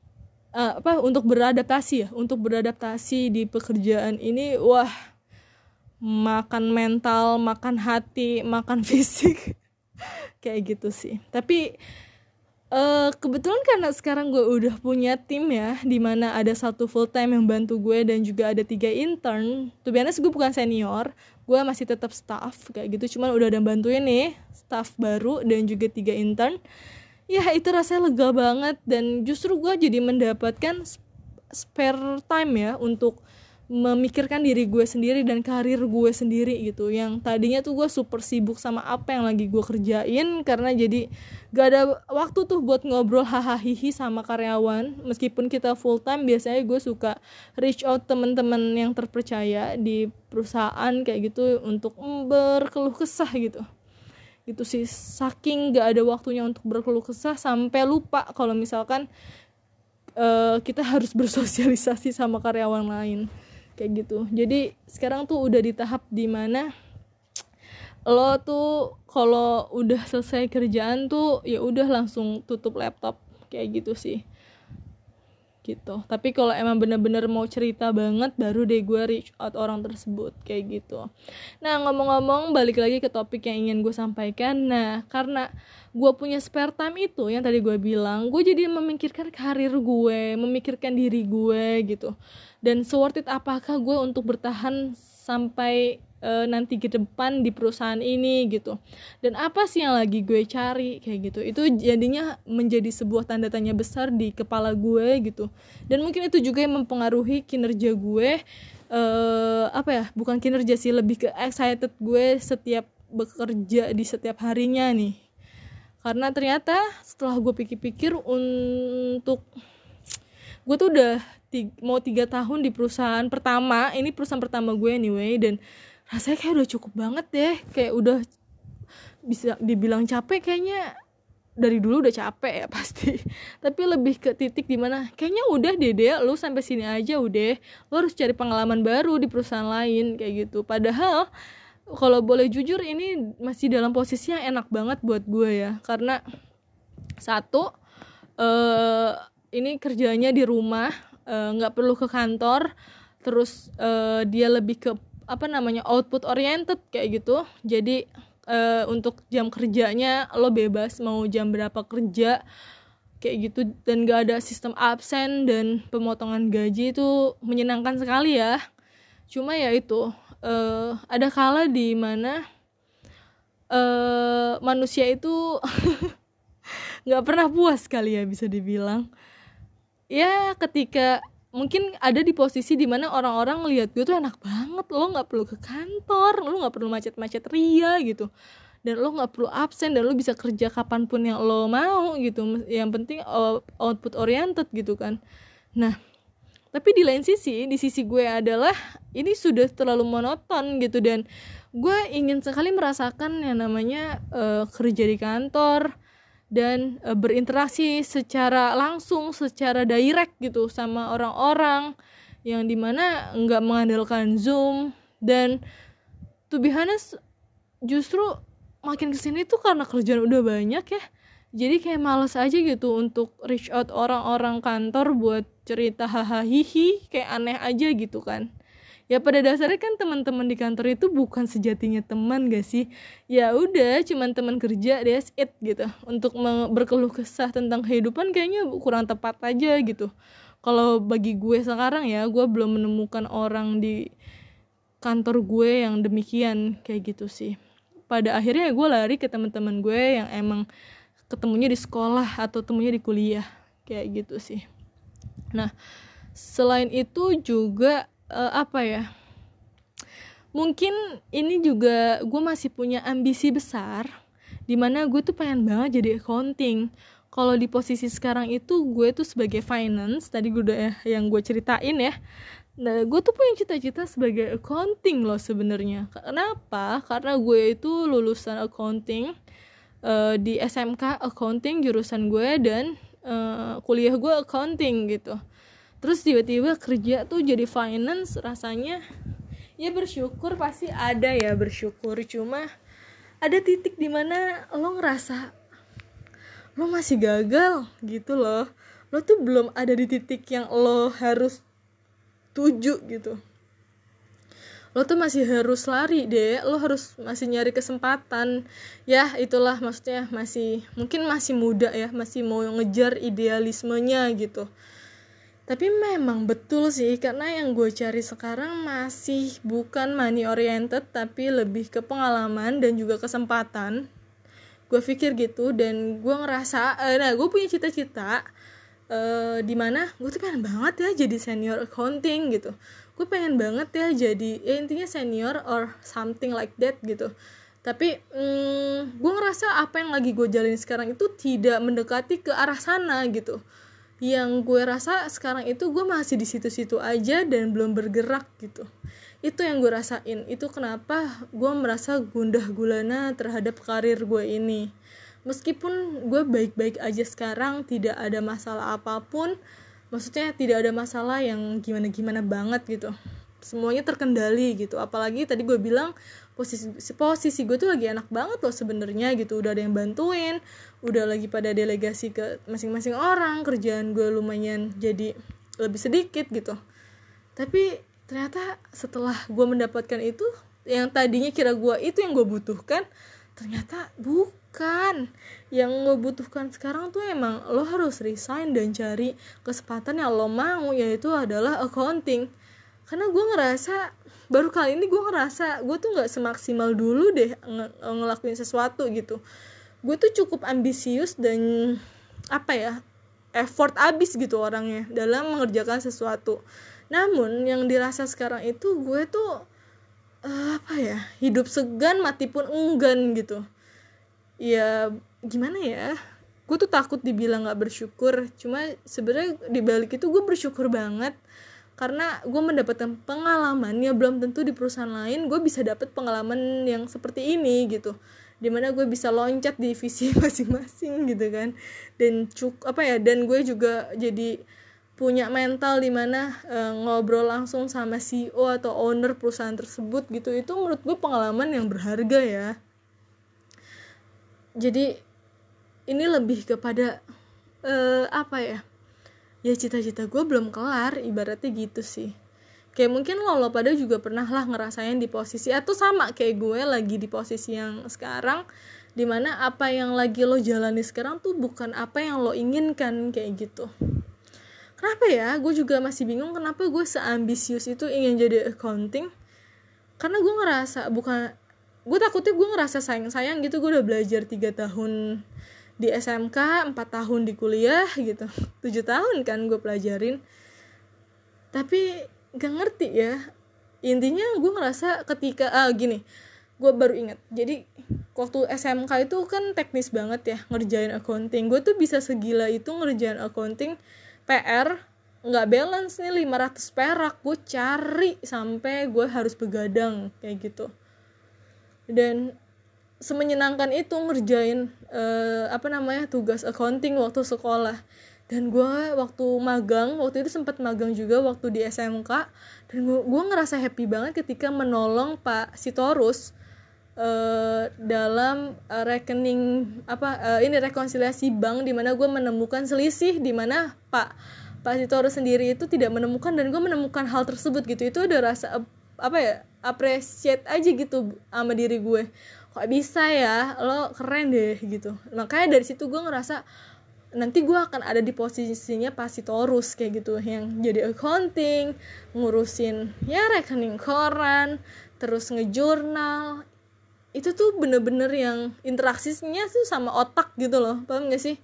[SPEAKER 1] uh, apa untuk beradaptasi ya untuk beradaptasi di pekerjaan ini wah makan mental makan hati makan fisik kayak gitu sih. Tapi Uh, kebetulan karena sekarang gue udah punya tim ya di mana ada satu full time yang bantu gue dan juga ada tiga intern. Tuh biasanya gue bukan senior gue masih tetap staff kayak gitu. Cuman udah ada bantuin nih staff baru dan juga tiga intern ya itu rasanya lega banget dan justru gue jadi mendapatkan spare time ya untuk memikirkan diri gue sendiri dan karir gue sendiri gitu. Yang tadinya tuh gue super sibuk sama apa yang lagi gue kerjain karena jadi gak ada waktu tuh buat ngobrol hahaha sama karyawan. Meskipun kita full time biasanya gue suka reach out temen-temen yang terpercaya di perusahaan kayak gitu untuk berkeluh kesah gitu gitu sih. Saking gak ada waktunya untuk berkeluh kesah sampai lupa kalau misalkan uh, kita harus bersosialisasi sama karyawan lain. Kayak gitu. Jadi sekarang tuh udah di tahap di mana lo tuh kalau udah selesai kerjaan tuh ya udah langsung tutup laptop. Kayak gitu sih gitu. Tapi kalau emang bener-bener mau cerita banget baru deh gue reach out orang tersebut kayak gitu. Nah ngomong-ngomong balik lagi ke topik yang ingin gue sampaikan. Nah karena gue punya spare time itu yang tadi gue bilang gue jadi memikirkan karir gue memikirkan diri gue gitu. Dan worth it apakah gue untuk bertahan sampai uh, nanti ke depan di perusahaan ini gitu. Dan apa sih yang lagi gue cari kayak gitu. Itu jadinya menjadi sebuah tanda tanya besar di kepala gue gitu. Dan mungkin itu juga yang mempengaruhi kinerja gue uh, apa ya bukan kinerja sih lebih ke excited gue setiap bekerja di setiap harinya nih. Karena ternyata setelah gue pikir-pikir untuk gue tuh udah tiga, mau tiga tahun di perusahaan pertama ini perusahaan pertama gue anyway dan rasanya kayak udah cukup banget deh. Kayak udah bisa dibilang capek kayaknya. Dari dulu udah capek ya pasti. Tapi lebih ke titik di mana kayaknya udah deh deh lu sampai sini aja udah. Lu harus cari pengalaman baru di perusahaan lain kayak gitu. Padahal kalau boleh jujur ini masih dalam posisi yang enak banget buat gue ya. Karena satu uh, ini kerjanya di rumah eh, nggak uh, perlu ke kantor. Terus uh, dia lebih ke apa namanya output oriented kayak gitu. Jadi uh, untuk jam kerjanya lo bebas mau jam berapa kerja kayak gitu. Dan gak ada sistem absen dan pemotongan gaji itu menyenangkan sekali ya. Cuma ya itu uh, ada kala di mana uh, manusia itu nggak pernah puas kali ya bisa dibilang. Ya ketika mungkin ada di posisi di mana orang-orang ngelihat gue tuh enak banget lo nggak perlu ke kantor lo nggak perlu macet-macet ria gitu. Dan lo nggak perlu absen dan lo bisa kerja kapan pun yang lo mau gitu. Yang penting output oriented gitu kan. Nah tapi di lain sisi di sisi gue adalah ini sudah terlalu monoton gitu. Dan gue ingin sekali merasakan yang namanya uh, kerja di kantor dan uh, berinteraksi secara langsung secara direct gitu sama orang-orang yang di mana nggak mengandalkan zoom. Dan to be honest justru makin ke sini tuh karena kerjaan udah banyak ya. Jadi kayak males aja gitu untuk reach out orang-orang kantor buat cerita hahaha kayak aneh aja gitu kan ya pada dasarnya kan teman-teman di kantor itu bukan sejatinya teman gak sih? Ya udah cuman teman kerja deh it gitu. Untuk berkeluh kesah tentang kehidupan kayaknya kurang tepat aja gitu. Kalau bagi gue sekarang ya gue belum menemukan orang di kantor gue yang demikian kayak gitu sih. Pada akhirnya gue lari ke teman-teman gue yang emang ketemunya di sekolah atau temunya di kuliah kayak gitu sih. Nah selain itu juga uh, apa ya? Mungkin ini juga gue masih punya ambisi besar di mana gue tuh pengen banget jadi accounting. Kalau di posisi sekarang itu gue tuh sebagai finance tadi gue udah ya, yang gue ceritain ya. Nah gue tuh punya cita-cita sebagai accounting loh sebenarnya. Kenapa? Karena gue itu lulusan accounting uh, di SMK accounting jurusan gue dan uh, kuliah gue accounting gitu terus tiba-tiba kerja tuh jadi finance rasanya ya bersyukur pasti ada ya bersyukur. Cuma ada titik di mana lo ngerasa lo masih gagal gitu loh. Lo tuh belum ada di titik yang lo harus tuju gitu. Lo tuh masih harus lari deh lo harus masih nyari kesempatan. Ya itulah maksudnya masih mungkin masih muda ya masih mau ngejar idealismenya gitu tapi memang betul sih karena yang gue cari sekarang masih bukan money oriented tapi lebih ke pengalaman dan juga kesempatan. Gue pikir gitu dan gue ngerasa eh, nah gue punya cita-cita uh, mana gue tuh pengen banget ya jadi senior accounting gitu. Gue pengen banget ya jadi ya intinya senior or something like that gitu. Tapi hmm, gue ngerasa apa yang lagi gue jalin sekarang itu tidak mendekati ke arah sana gitu yang gue rasa sekarang itu gue masih di situ-situ aja dan belum bergerak gitu. Itu yang gue rasain. Itu kenapa gue merasa gundah gulana terhadap karir gue ini. Meskipun gue baik-baik aja sekarang tidak ada masalah apa pun maksudnya tidak ada masalah yang gimana-gimana banget gitu semuanya terkendali gitu. Apalagi tadi gue bilang posisi posisi gue tuh lagi enak banget loh sebenarnya gitu. Udah ada yang bantuin udah lagi pada delegasi ke masing-masing orang kerjaan gue lumayan jadi lebih sedikit gitu. Tapi ternyata setelah gue mendapatkan itu yang tadinya kira gue itu yang gue butuhkan ternyata bukan. Yang gue butuhkan sekarang tuh emang lo harus resign dan cari kesempatan yang lo mau yaitu adalah accounting karena gue ngerasa baru kali ini gue ngerasa gue tuh nggak semaksimal dulu deh ng ngelakuin sesuatu gitu. Gue tuh cukup ambisius dan apa ya effort abis gitu orangnya dalam mengerjakan sesuatu. Namun yang dirasa sekarang itu gue tuh uh, apa ya hidup segan mati pun enggan gitu. Ya gimana ya gue tuh takut dibilang nggak bersyukur. Cuma sebenarnya dibalik itu gue bersyukur banget karena gue mendapatkan pengalaman ya belum tentu di perusahaan lain gue bisa dapat pengalaman yang seperti ini gitu. Di mana gue bisa loncat di divisi masing-masing gitu kan. Dan cuk apa ya dan gue juga jadi punya mental di mana e, ngobrol langsung sama CEO atau owner perusahaan tersebut gitu. Itu menurut gue pengalaman yang berharga ya. Jadi ini lebih kepada e, apa ya ya cita-cita gue belum kelar ibaratnya gitu sih. Kayak mungkin lo lo pada juga pernah lah ngerasain di posisi atau sama kayak gue lagi di posisi yang sekarang di mana apa yang lagi lo jalani sekarang tuh bukan apa yang lo inginkan kayak gitu. Kenapa ya? Gue juga masih bingung kenapa gue seambisius itu ingin jadi accounting. Karena gue ngerasa bukan gue takutnya gue ngerasa sayang sayang gitu gue udah belajar tiga tahun di SMK 4 tahun di kuliah gitu. 7 tahun kan gue pelajarin. Tapi gak ngerti ya. Intinya gue ngerasa ketika ah gini gue baru ingat. Jadi waktu SMK itu kan teknis banget ya ngerjain accounting. Gue tuh bisa segila itu ngerjain accounting PR nggak balance nih 500 perak. Gue cari sampai gue harus begadang kayak gitu. Dan semenyenangkan itu ngerjain uh, apa namanya tugas accounting waktu sekolah. Dan gue waktu magang waktu itu sempat magang juga waktu di SMK dan gue ngerasa happy banget ketika menolong Pak Sitorus uh, dalam uh, rekening apa uh, ini rekonsiliasi bank di mana gue menemukan selisih di mana Pak Pak Sitorus sendiri itu tidak menemukan dan gue menemukan hal tersebut gitu. Itu udah rasa apa ya appreciate aja gitu sama diri gue kok bisa ya? Lo keren deh gitu. Makanya dari situ gue ngerasa nanti gue akan ada di posisinya pasti torus kayak gitu. Yang jadi accounting ngurusin ya rekening koran terus ngejurnal. Itu tuh bener-bener yang interaksinya tuh sama otak gitu loh. Paham gak sih?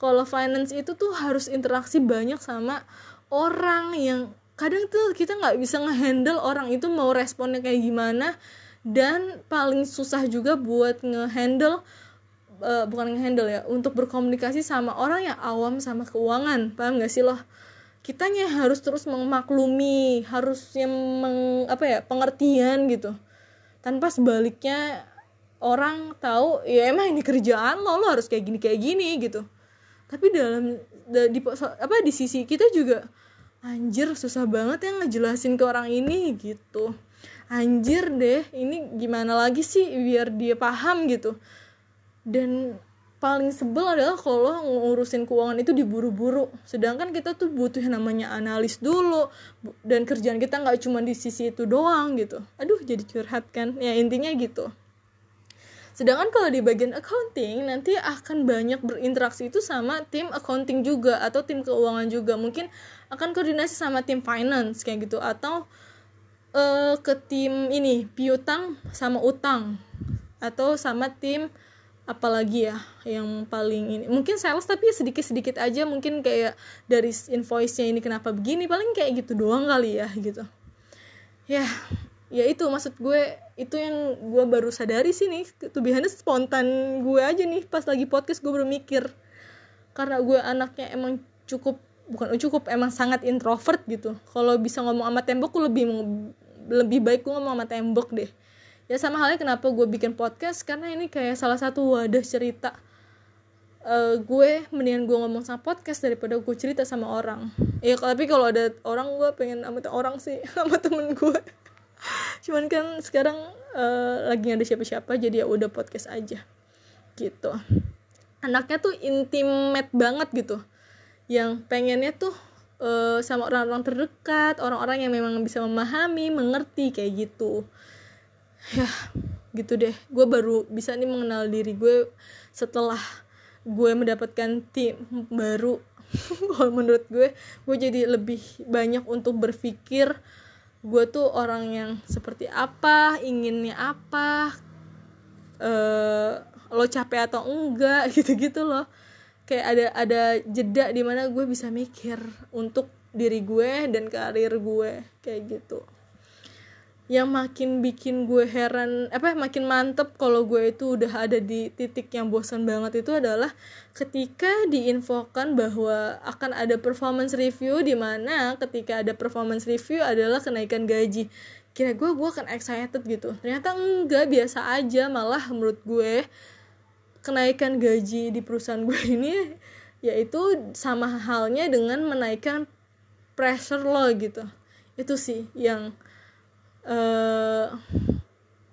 [SPEAKER 1] Kalau finance itu tuh harus interaksi banyak sama orang yang kadang tuh kita nggak bisa ngehandle orang itu mau responnya kayak gimana dan paling susah juga buat ngehandle uh, bukan ngehandle ya untuk berkomunikasi sama orang yang awam sama keuangan. Paham gak sih loh? Kitanya harus terus memaklumi harus yang meng, apa ya pengertian gitu. Tanpa sebaliknya orang tahu ya emang ini kerjaan lo lo harus kayak gini kayak gini gitu. Tapi dalam di apa di sisi kita juga anjir susah banget ya ngejelasin ke orang ini gitu anjir deh ini gimana lagi sih biar dia paham gitu. Dan paling sebel adalah kalau ngurusin keuangan itu diburu-buru. Sedangkan kita tuh butuh yang namanya analis dulu. Dan kerjaan kita nggak cuma di sisi itu doang gitu. Aduh jadi curhat kan? Ya intinya gitu. Sedangkan kalau di bagian accounting nanti akan banyak berinteraksi itu sama tim accounting juga atau tim keuangan juga. Mungkin akan koordinasi sama tim finance kayak gitu. Atau uh, ke tim ini piutang sama utang. Atau sama tim apalagi ya yang paling ini. Mungkin sales tapi sedikit sedikit aja mungkin kayak dari invoice-nya ini kenapa begini paling kayak gitu doang kali ya gitu. Ya ya itu maksud gue itu yang gue baru sadari sih nih. Tuh biasanya spontan gue aja nih pas lagi podcast gue baru mikir. Karena gue anaknya emang cukup bukan cukup emang sangat introvert gitu. Kalau bisa ngomong sama tembok gue lebih lebih baik gue ngomong sama tembok deh. Ya sama halnya kenapa gue bikin podcast? Karena ini kayak salah satu wadah cerita. Uh, gue mendingan gue ngomong sama podcast daripada gue cerita sama orang. Ya tapi kalau ada orang gue pengen sama orang sih sama temen gue cuman kan sekarang uh, lagi ada siapa-siapa jadi ya udah podcast aja. Gitu. Anaknya tuh intimate banget gitu. Yang pengennya tuh uh, sama orang-orang terdekat orang-orang yang memang bisa memahami mengerti kayak gitu. Ya gitu deh. Gue baru bisa nih mengenal diri gue setelah gue mendapatkan tim baru. Kalau menurut gue gue jadi lebih banyak untuk berpikir gue tuh orang yang seperti apa inginnya apa uh, lo capek atau enggak gitu-gitu loh kayak ada ada jeda di mana gue bisa mikir untuk diri gue dan karir gue kayak gitu. Yang makin bikin gue heran apa makin mantep kalau gue itu udah ada di titik yang bosan banget itu adalah ketika diinfokan bahwa akan ada performance review di mana ketika ada performance review adalah kenaikan gaji. Kira gue gue akan excited gitu. Ternyata enggak biasa aja malah menurut gue kenaikan gaji di perusahaan gue ini yaitu sama halnya dengan menaikkan pressure lo gitu. Itu sih yang uh,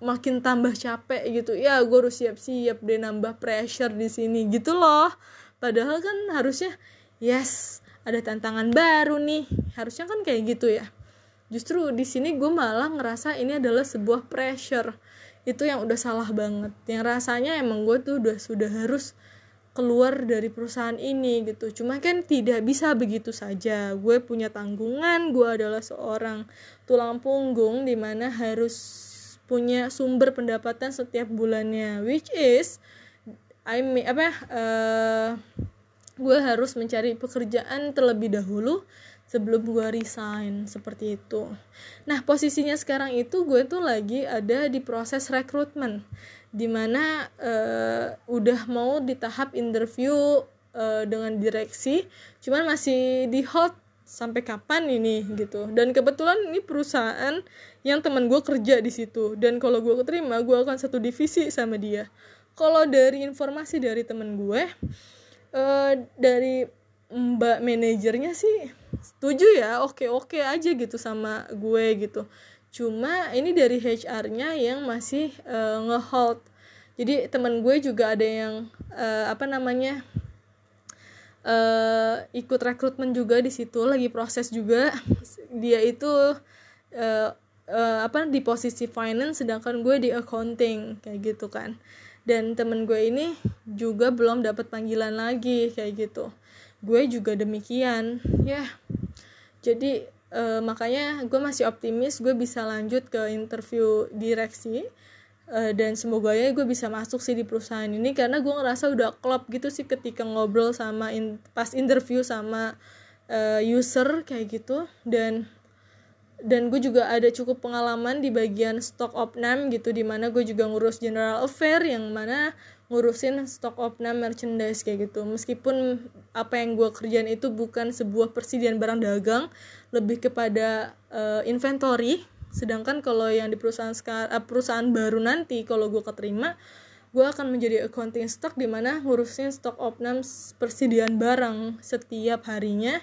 [SPEAKER 1] makin tambah capek gitu. Ya gue harus siap-siap deh nambah pressure di sini gitu loh. Padahal kan harusnya yes ada tantangan baru nih. Harusnya kan kayak gitu ya. Justru di sini gue malah ngerasa ini adalah sebuah pressure itu yang udah salah banget. Yang rasanya emang gue tuh udah sudah harus keluar dari perusahaan ini gitu. Cuma kan tidak bisa begitu saja. Gue punya tanggungan gue adalah seorang tulang punggung di mana harus punya sumber pendapatan setiap bulannya. Which is I mean, apa uh, gue harus mencari pekerjaan terlebih dahulu sebelum gue resign seperti itu. Nah posisinya sekarang itu gue tuh lagi ada di proses rekrutmen, di mana uh, udah mau di tahap interview uh, dengan direksi, cuman masih di hot sampai kapan ini gitu. Dan kebetulan ini perusahaan yang teman gue kerja di situ, dan kalau gue keterima gue akan satu divisi sama dia. Kalau dari informasi dari temen gue, uh, dari mbak manajernya sih setuju ya oke oke aja gitu sama gue gitu. Cuma ini dari HR-nya yang masih uh, ngehold. Jadi teman gue juga ada yang uh, apa namanya uh, ikut rekrutmen juga di situ lagi proses juga. Dia itu uh, uh, apa di posisi finance sedangkan gue di accounting kayak gitu kan. Dan temen gue ini juga belum dapat panggilan lagi kayak gitu gue juga demikian. Ya. Jadi uh, makanya gue masih optimis gue bisa lanjut ke interview direksi uh, dan semoga ya gue bisa masuk sih di perusahaan ini karena gue ngerasa udah klop gitu sih ketika ngobrol sama in, pas interview sama uh, user kayak gitu. Dan dan gue juga ada cukup pengalaman di bagian stock opnam gitu di mana gue juga ngurus general affair yang mana ngurusin stock opnam merchandise kayak gitu. Meskipun apa yang gue kerjain itu bukan sebuah persediaan barang dagang lebih kepada uh, inventory. Sedangkan kalau yang di perusahaan sekarang uh, perusahaan baru nanti kalau gue keterima gue akan menjadi accounting stock di mana ngurusin stock opnam persediaan barang setiap harinya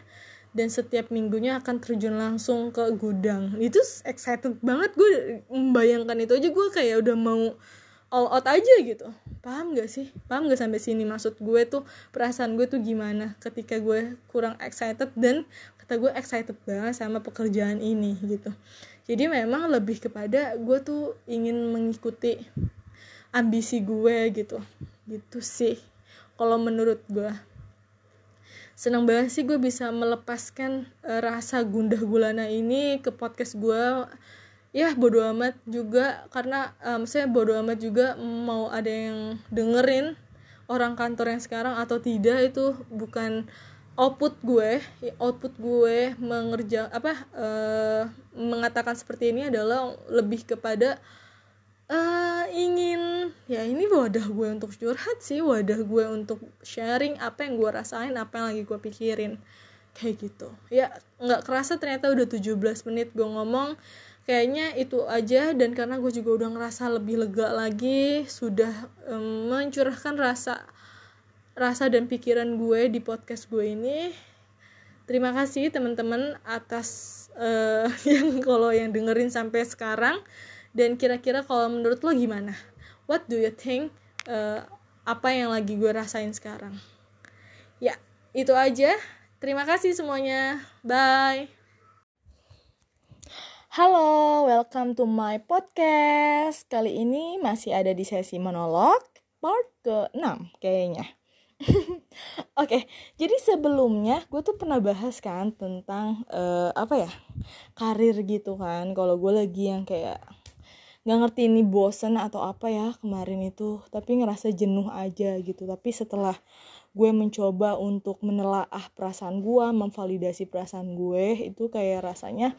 [SPEAKER 1] dan setiap minggunya akan terjun langsung ke gudang. Itu excited banget gue membayangkan itu aja. Gue kayak udah mau all out aja gitu. Paham gak sih? Paham gak sampai sini? Maksud gue tuh perasaan gue tuh gimana ketika gue kurang excited dan kata gue excited banget sama pekerjaan ini gitu. Jadi memang lebih kepada gue tuh ingin mengikuti ambisi gue gitu. Gitu sih kalau menurut gue. Senang banget sih gue bisa melepaskan uh, rasa gundah gulana ini ke podcast gue ya bodo amat juga. Karena um, saya bodo amat juga mau ada yang dengerin orang kantor yang sekarang atau tidak itu bukan output gue. Output gue mengerja apa uh, mengatakan seperti ini adalah lebih kepada uh, ingin ya ini wadah gue untuk curhat sih wadah gue untuk sharing apa yang gue rasain apa yang lagi gue pikirin. Kayak gitu. Ya nggak kerasa ternyata udah 17 menit gue ngomong kayaknya itu aja dan karena gue juga udah ngerasa lebih lega lagi sudah um, mencurahkan rasa rasa dan pikiran gue di podcast gue ini. Terima kasih teman-teman atas uh, yang kalau yang dengerin sampai sekarang. Dan kira-kira kalau menurut lo gimana? What do you think uh, apa yang lagi gue rasain sekarang? Ya itu aja. Terima kasih semuanya. Bye Halo, welcome to my podcast. Kali ini masih ada di sesi monolog part ke-6 kayaknya. Oke, okay, jadi sebelumnya gue tuh pernah bahas kan tentang uh, apa ya karir gitu kan. Kalau gue lagi yang kayak nggak ngerti ini bosen atau apa ya kemarin itu tapi ngerasa jenuh aja gitu tapi setelah gue mencoba untuk menelaah perasaan gue memvalidasi perasaan gue itu kayak rasanya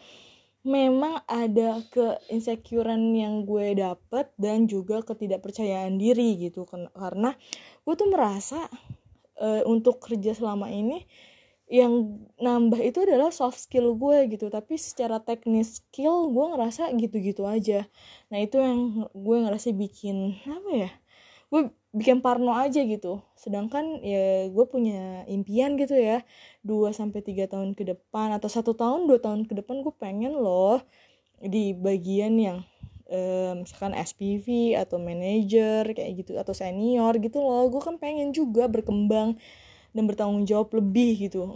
[SPEAKER 1] memang ada ke insecurean yang gue dapet dan juga ketidakpercayaan diri gitu. Karena gue tuh merasa uh, untuk kerja selama ini yang nambah itu adalah soft skill gue gitu. Tapi secara teknis skill gue ngerasa gitu-gitu aja. Nah itu yang gue ngerasa bikin apa ya gue bikin parno aja gitu. Sedangkan ya gue punya impian gitu ya. 2 sampai tiga tahun ke depan atau satu tahun dua tahun ke depan gue pengen loh di bagian yang um, misalkan SPV atau manager kayak gitu atau senior gitu loh. Gue kan pengen juga berkembang dan bertanggung jawab lebih gitu.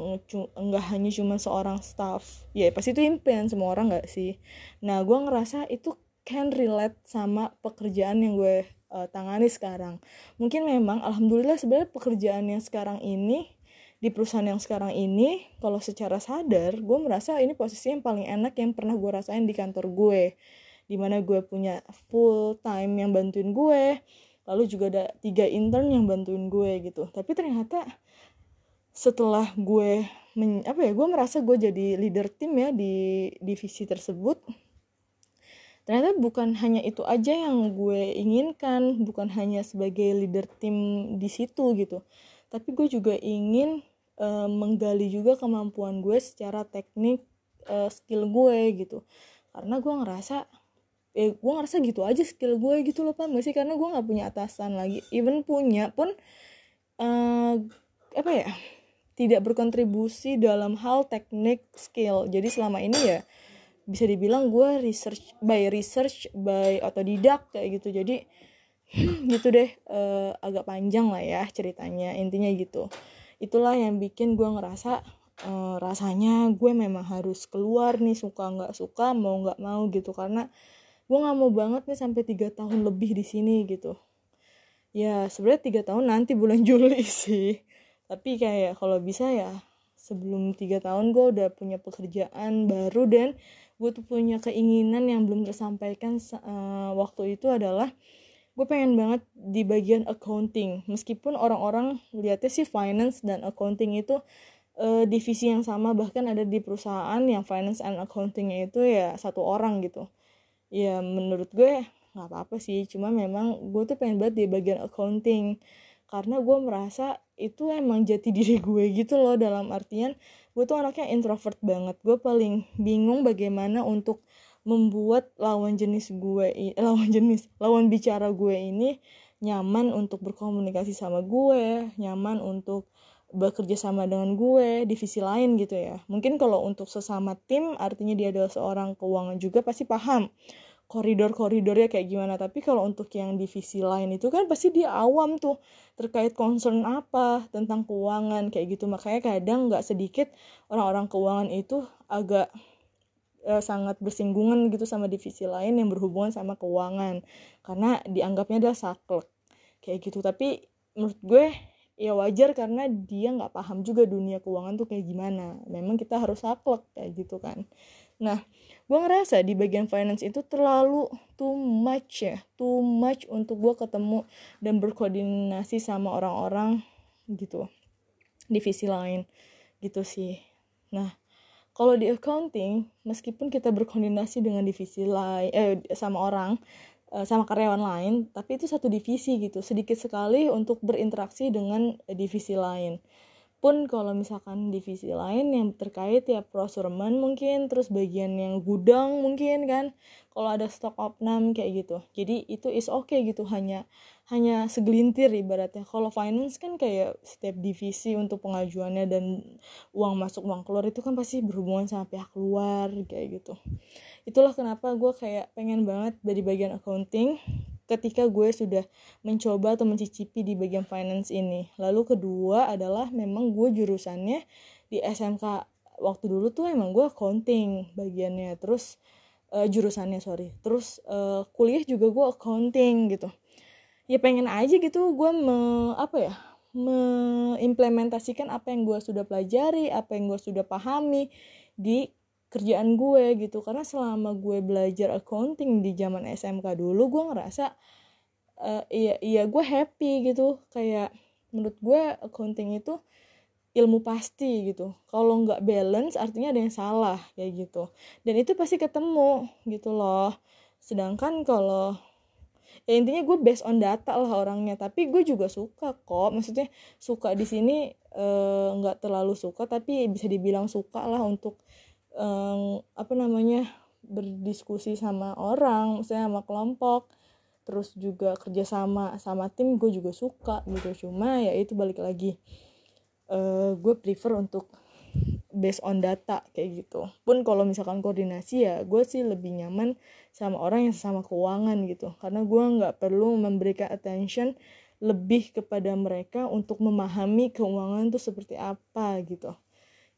[SPEAKER 1] Enggak hanya cuma seorang staff. Ya pasti itu impian semua orang nggak sih? Nah gue ngerasa itu can relate sama pekerjaan yang gue uh, tangani sekarang. Mungkin memang alhamdulillah sebenarnya pekerjaan yang sekarang ini di perusahaan yang sekarang ini kalau secara sadar gue merasa ini posisi yang paling enak yang pernah gue rasain di kantor gue. Di mana gue punya full time yang bantuin gue lalu juga ada tiga intern yang bantuin gue gitu. Tapi ternyata setelah gue men, apa ya gue merasa gue jadi leader tim ya di divisi tersebut ternyata bukan hanya itu aja yang gue inginkan bukan hanya sebagai leader tim di situ gitu. Tapi gue juga ingin uh, menggali juga kemampuan gue secara teknik uh, skill gue gitu. Karena gue ngerasa eh gue ngerasa gitu aja skill gue gitu loh gak sih? Karena gue nggak punya atasan lagi. Even punya pun uh, apa ya tidak berkontribusi dalam hal teknik skill. Jadi selama ini ya bisa dibilang gue research by research by otodidak kayak gitu. Jadi hmm, gitu deh. Uh, agak panjang lah ya ceritanya intinya gitu. Itulah yang bikin gue ngerasa uh, rasanya gue memang harus keluar nih suka nggak suka mau nggak mau gitu. Karena gue nggak mau banget nih sampai tiga tahun lebih di sini gitu. Ya sebenarnya tiga tahun nanti bulan Juli sih. Tapi kayak kalau bisa ya sebelum tiga tahun gue udah punya pekerjaan baru dan gue tuh punya keinginan yang belum tersampaikan uh, waktu itu adalah gue pengen banget di bagian accounting. Meskipun orang-orang lihatnya sih finance dan accounting itu uh, divisi yang sama bahkan ada di perusahaan yang finance and accountingnya itu ya satu orang gitu. Ya menurut gue nggak apa-apa sih cuma memang gue tuh pengen banget di bagian accounting. Karena gue merasa itu emang jati diri gue gitu loh dalam artian gue tuh anaknya introvert banget. Gue paling bingung bagaimana untuk membuat lawan jenis gue lawan jenis lawan bicara gue ini nyaman untuk berkomunikasi sama gue nyaman untuk bekerja sama dengan gue divisi lain gitu ya. Mungkin kalau untuk sesama tim artinya dia adalah seorang keuangan juga pasti paham koridor-koridornya kayak gimana. Tapi kalau untuk yang divisi lain itu kan pasti dia awam tuh terkait concern apa tentang keuangan kayak gitu. Makanya kadang nggak sedikit orang-orang keuangan itu agak eh, sangat bersinggungan gitu sama divisi lain yang berhubungan sama keuangan. Karena dianggapnya adalah saklek kayak gitu. Tapi menurut gue ya wajar karena dia nggak paham juga dunia keuangan tuh kayak gimana. Memang kita harus saklek kayak gitu kan. Nah gue ngerasa di bagian finance itu terlalu too much ya too much untuk gue ketemu dan berkoordinasi sama orang-orang gitu divisi lain gitu sih. Nah kalau di accounting meskipun kita berkoordinasi dengan divisi lain eh sama orang Eh, sama karyawan lain tapi itu satu divisi gitu sedikit sekali untuk berinteraksi dengan divisi lain pun kalau misalkan divisi lain yang terkait ya procurement mungkin terus bagian yang gudang mungkin kan kalau ada stok opnam kayak gitu. Jadi itu is oke okay gitu hanya hanya segelintir ibaratnya. Kalau finance kan kayak setiap divisi untuk pengajuannya dan uang masuk uang keluar itu kan pasti berhubungan sama pihak luar kayak gitu. Itulah kenapa gue kayak pengen banget dari bagian accounting ketika gue sudah mencoba atau mencicipi di bagian finance ini. Lalu kedua adalah memang gue jurusannya di SMK waktu dulu tuh emang gue accounting bagiannya terus uh, jurusannya sorry. Terus uh, kuliah juga gue accounting gitu. Ya pengen aja gitu gue me apa ya mengimplementasikan apa yang gue sudah pelajari apa yang gue sudah pahami di kerjaan gue gitu. Karena selama gue belajar accounting di zaman SMK dulu gue ngerasa uh, iya iya gue happy gitu. Kayak menurut gue accounting itu ilmu pasti gitu. Kalau nggak balance artinya ada yang salah kayak gitu. Dan itu pasti ketemu gitu loh. Sedangkan kalau ya intinya gue based on data lah orangnya. Tapi gue juga suka kok. Maksudnya suka di sini eh, nggak uh, terlalu suka tapi bisa dibilang suka lah untuk um, apa namanya berdiskusi sama orang misalnya sama kelompok terus juga kerjasama sama tim gue juga suka gitu. Cuma ya itu balik lagi uh, gue prefer untuk based on data kayak gitu. Pun kalau misalkan koordinasi ya gue sih lebih nyaman sama orang yang sama keuangan gitu. Karena gue nggak perlu memberikan attention lebih kepada mereka untuk memahami keuangan tuh seperti apa gitu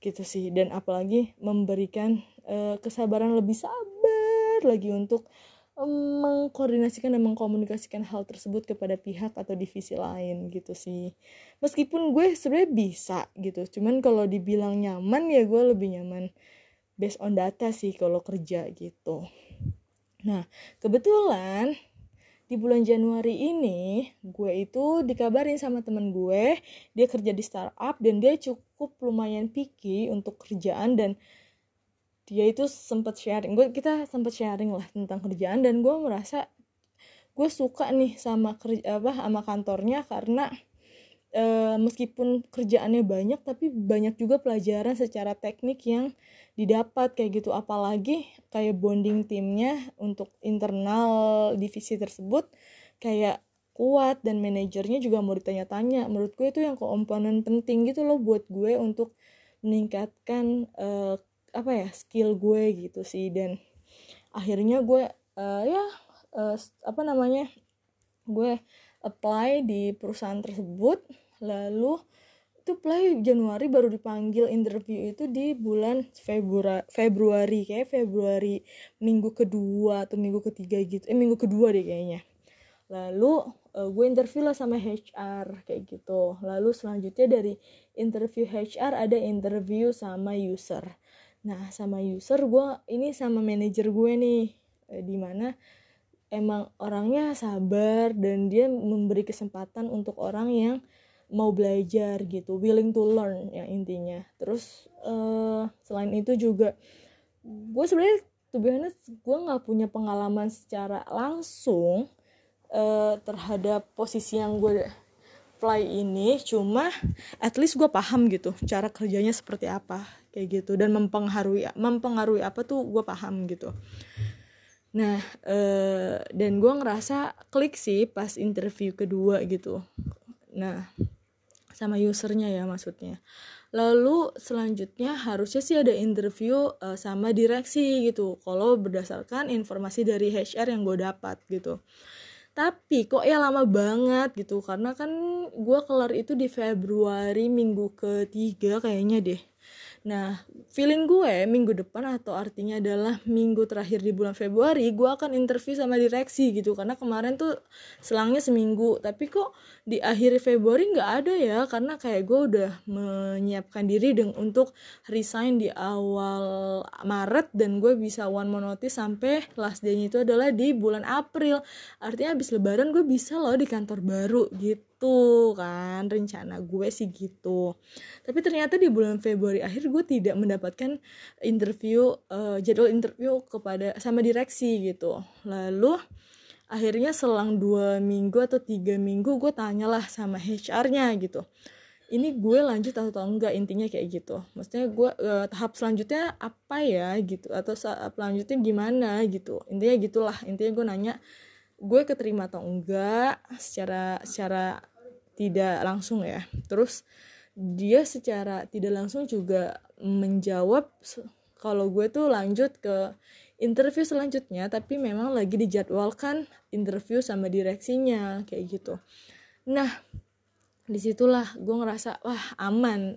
[SPEAKER 1] gitu sih. Dan apalagi memberikan uh, kesabaran lebih sabar lagi untuk um, mengkoordinasikan dan mengkomunikasikan hal tersebut kepada pihak atau divisi lain gitu sih. Meskipun gue sebenarnya bisa gitu cuman kalau dibilang nyaman ya gue lebih nyaman based on data sih kalau kerja gitu. Nah kebetulan di bulan Januari ini gue itu dikabarin sama temen gue dia kerja di startup dan dia cukup lumayan picky untuk kerjaan dan dia itu sempat sharing. Gue kita sempat sharing lah tentang kerjaan dan gue merasa gue suka nih sama kerja apa sama kantornya karena e, meskipun kerjaannya banyak tapi banyak juga pelajaran secara teknik yang didapat kayak gitu. Apalagi kayak bonding timnya untuk internal divisi tersebut kayak kuat dan manajernya juga mau ditanya-tanya. Menurut gue itu yang komponen penting gitu loh buat gue untuk meningkatkan uh, apa ya skill gue gitu sih. Dan akhirnya gue uh, ya uh, apa namanya gue apply di perusahaan tersebut. Lalu itu play Januari baru dipanggil interview itu di bulan Februari Februari kayak Februari minggu kedua atau minggu ketiga gitu. Eh minggu kedua deh kayaknya. Lalu uh, gue interview lah sama HR kayak gitu. Lalu selanjutnya dari interview HR ada interview sama user. Nah sama user gue ini sama manajer gue nih eh, di mana emang orangnya sabar dan dia memberi kesempatan untuk orang yang mau belajar gitu willing to learn ya intinya. Terus uh, selain itu juga gue sebenarnya tuh gue nggak punya pengalaman secara langsung uh, terhadap posisi yang gue apply ini cuma at least gue paham gitu cara kerjanya seperti apa kayak gitu. Dan mempengaruhi mempengaruhi apa tuh gue paham gitu. Nah uh, dan gue ngerasa klik sih pas interview kedua gitu. Nah sama usernya ya maksudnya. Lalu selanjutnya harusnya sih ada interview uh, sama direksi gitu. Kalau berdasarkan informasi dari HR yang gue dapat gitu tapi kok ya lama banget gitu karena kan gue kelar itu di Februari minggu ketiga kayaknya deh Nah, feeling gue minggu depan atau artinya adalah minggu terakhir di bulan Februari, gue akan interview sama direksi gitu. Karena kemarin tuh selangnya seminggu, tapi kok di akhir Februari nggak ada ya, karena kayak gue udah menyiapkan diri dengan untuk resign di awal Maret dan gue bisa one more notice sampai last day-nya itu adalah di bulan April. Artinya habis lebaran gue bisa loh di kantor baru gitu gitu kan rencana gue sih gitu. Tapi ternyata di bulan Februari akhir gue tidak mendapatkan interview uh, jadwal interview kepada sama direksi gitu. Lalu akhirnya selang dua minggu atau tiga minggu gue tanyalah sama HR-nya gitu. Ini gue lanjut atau enggak? Intinya kayak gitu. Maksudnya gue uh, tahap selanjutnya apa ya gitu? Atau selanjutnya gimana gitu? Intinya gitulah. Intinya gue nanya gue keterima atau enggak? Secara secara tidak langsung ya. Terus dia secara tidak langsung juga menjawab kalau gue tuh lanjut ke interview selanjutnya tapi memang lagi dijadwalkan interview sama direksinya kayak gitu. Nah di situlah gue ngerasa wah aman.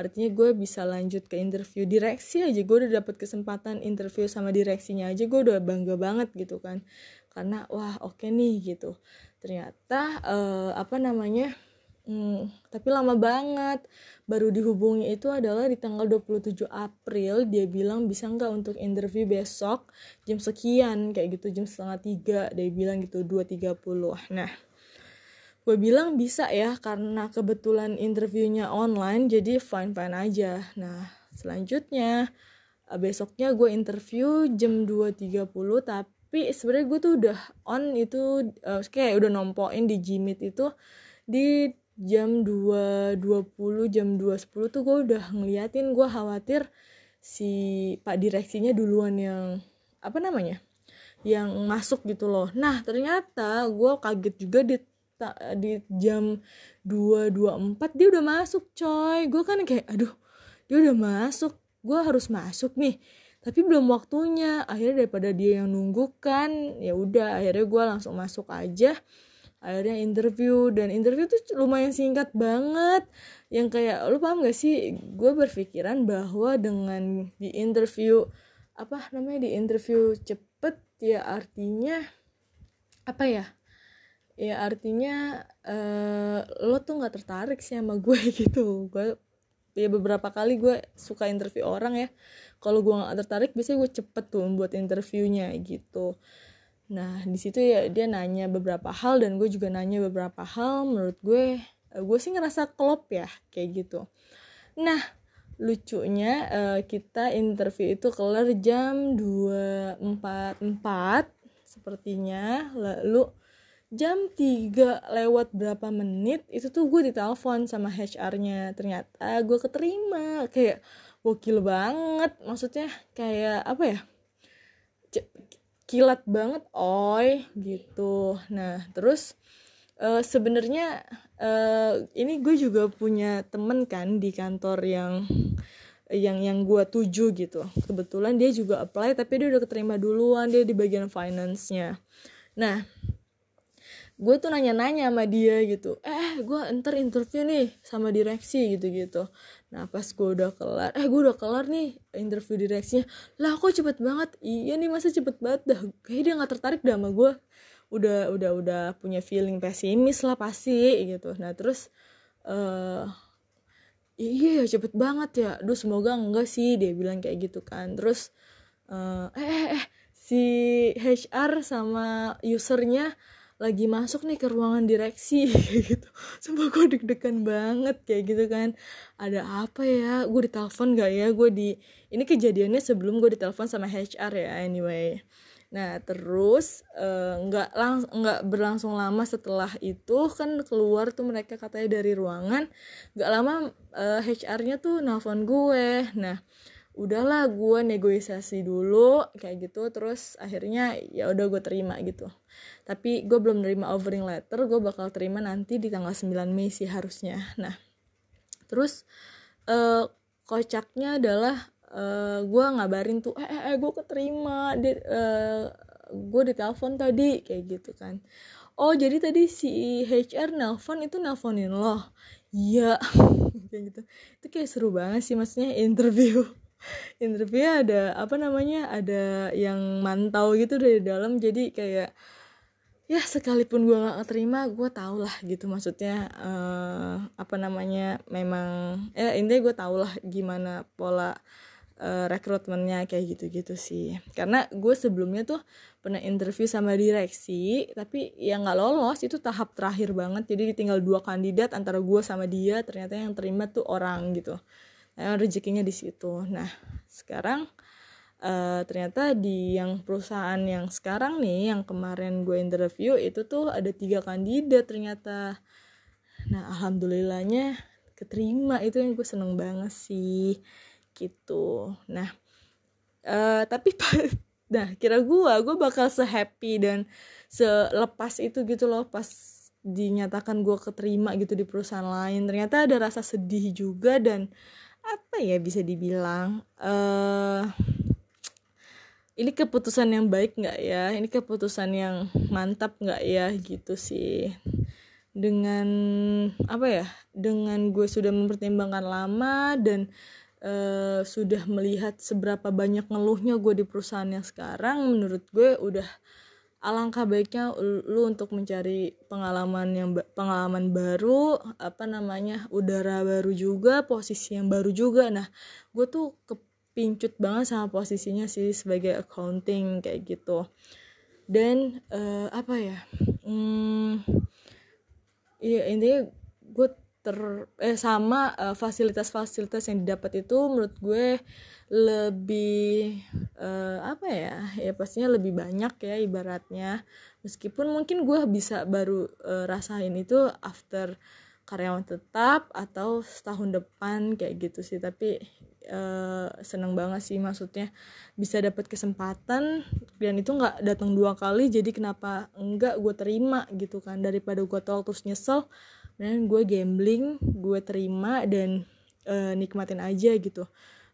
[SPEAKER 1] Artinya gue bisa lanjut ke interview direksi aja. Gue udah dapet kesempatan interview sama direksinya aja gue udah bangga banget gitu kan. Karena wah oke okay nih gitu ternyata uh, apa namanya hmm, tapi lama banget. Baru dihubungi itu adalah di tanggal 27 April. Dia bilang bisa nggak untuk interview besok? Jam sekian kayak gitu jam setengah tiga dia bilang gitu 2.30 nah gue bilang bisa ya karena kebetulan interviewnya online jadi fine fine aja. Nah selanjutnya besoknya gue interview jam 2.30 tapi tapi sebenarnya gue tuh udah on itu uh, kayak udah nompoin di Gmeet itu di jam 2.20 jam 2.10 tuh gue udah ngeliatin gue khawatir si pak direksinya duluan yang apa namanya yang masuk gitu loh. Nah ternyata gue kaget juga di di jam 2.24 dia udah masuk coy. Gue kan kayak aduh dia udah masuk. Gue harus masuk nih tapi belum waktunya. Akhirnya daripada dia yang nunggu kan ya udah akhirnya gue langsung masuk aja. Akhirnya interview dan interview tuh lumayan singkat banget. Yang kayak lu paham gak sih? Gue berpikiran bahwa dengan di interview apa namanya di interview cepet ya artinya apa ya? Ya artinya uh, lo tuh nggak tertarik sih sama gue gitu. Gue ya beberapa kali gue suka interview orang ya. Kalau gue gak tertarik biasanya gue cepet tuh buat interviewnya gitu. Nah di situ ya dia nanya beberapa hal dan gue juga nanya beberapa hal. Menurut gue uh, gue sih ngerasa klop ya kayak gitu. Nah lucunya uh, kita interview itu kelar jam 2.44 sepertinya. Lalu jam 3 lewat berapa menit itu tuh gue ditelepon sama HR-nya ternyata gue keterima. Kayak gokil banget. Maksudnya kayak apa ya? Kilat banget oi gitu. Nah terus uh, sebenarnya uh, ini gue juga punya temen kan di kantor yang yang yang gue tuju gitu. Kebetulan dia juga apply tapi dia udah keterima duluan. Dia di bagian finance-nya. Nah gue tuh nanya-nanya sama dia gitu. Eh gue ntar interview nih sama direksi gitu-gitu. Nah pas gue udah kelar eh gue udah kelar nih interview direksinya. Lah kok cepet banget? Iya nih masa cepet banget dah. Kayak dia nggak tertarik dah sama gue udah udah udah punya feeling pesimis lah pasti gitu. Nah terus uh, iya ya cepet banget ya. Duh semoga enggak sih dia bilang kayak gitu kan. Terus uh, eh, eh eh si HR sama usernya lagi masuk nih ke ruangan direksi gitu. Sumpah gue deg-degan banget kayak gitu kan. Ada apa ya? Gue ditelepon gak ya? Gue di ini kejadiannya sebelum gue ditelepon sama HR ya anyway. Nah terus eh, nggak uh, lang nggak berlangsung lama setelah itu kan keluar tuh mereka katanya dari ruangan. Nggak lama uh, eh, HR-nya tuh nelfon gue. Nah udahlah gue negosiasi dulu kayak gitu. Terus akhirnya ya udah gue terima gitu tapi gue belum nerima offering letter gue bakal terima nanti di tanggal 9 Mei sih harusnya. Nah terus uh, kocaknya adalah uh, gue ngabarin tuh eh eh, eh gue keterima di, uh, gue ditelepon tadi kayak gitu kan. Oh jadi tadi si HR nelpon itu nelponin lo? Iya. Kayak gitu. Itu kayak seru banget sih maksudnya interview. Interview ada apa namanya ada yang mantau gitu dari dalam jadi kayak ya sekalipun gue gak terima gue tau lah gitu maksudnya uh, apa namanya memang ya intinya gue tau lah gimana pola uh, rekrutmennya kayak gitu-gitu sih. Karena gue sebelumnya tuh pernah interview sama direksi tapi yang nggak lolos itu tahap terakhir banget. Jadi tinggal dua kandidat antara gue sama dia ternyata yang terima tuh orang gitu. Nah, rezekinya di situ. Nah sekarang uh, ternyata di yang perusahaan yang sekarang nih yang kemarin gue interview itu tuh ada tiga kandidat ternyata. Nah alhamdulillahnya keterima. Itu yang gue seneng banget sih. Gitu. Nah uh, tapi nah kira gue gue bakal sehappy dan selepas itu gitu loh pas dinyatakan gue keterima gitu di perusahaan lain ternyata ada rasa sedih juga dan apa ya bisa dibilang uh, ini keputusan yang baik nggak ya? Ini keputusan yang mantap nggak ya? Gitu sih. Dengan apa ya? Dengan gue sudah mempertimbangkan lama dan uh, sudah melihat seberapa banyak ngeluhnya gue di perusahaan yang sekarang menurut gue udah alangkah baiknya lu untuk mencari pengalaman yang pengalaman baru apa namanya udara baru juga posisi yang baru juga. Nah gue tuh kepincut banget sama posisinya sih sebagai accounting kayak gitu. Dan uh, apa ya hmm, ya intinya gue ter eh sama uh, fasilitas-fasilitas yang didapat itu menurut gue lebih uh, apa ya ya pastinya lebih banyak ya ibaratnya. Meskipun mungkin gue bisa baru uh, rasain itu after karyawan tetap atau setahun depan kayak gitu sih. Tapi uh, seneng banget sih maksudnya. Bisa dapat kesempatan dan itu nggak datang dua kali jadi kenapa enggak gue terima gitu kan. Daripada gue tolak terus nyesel dan gue gambling gue terima dan uh, nikmatin aja gitu.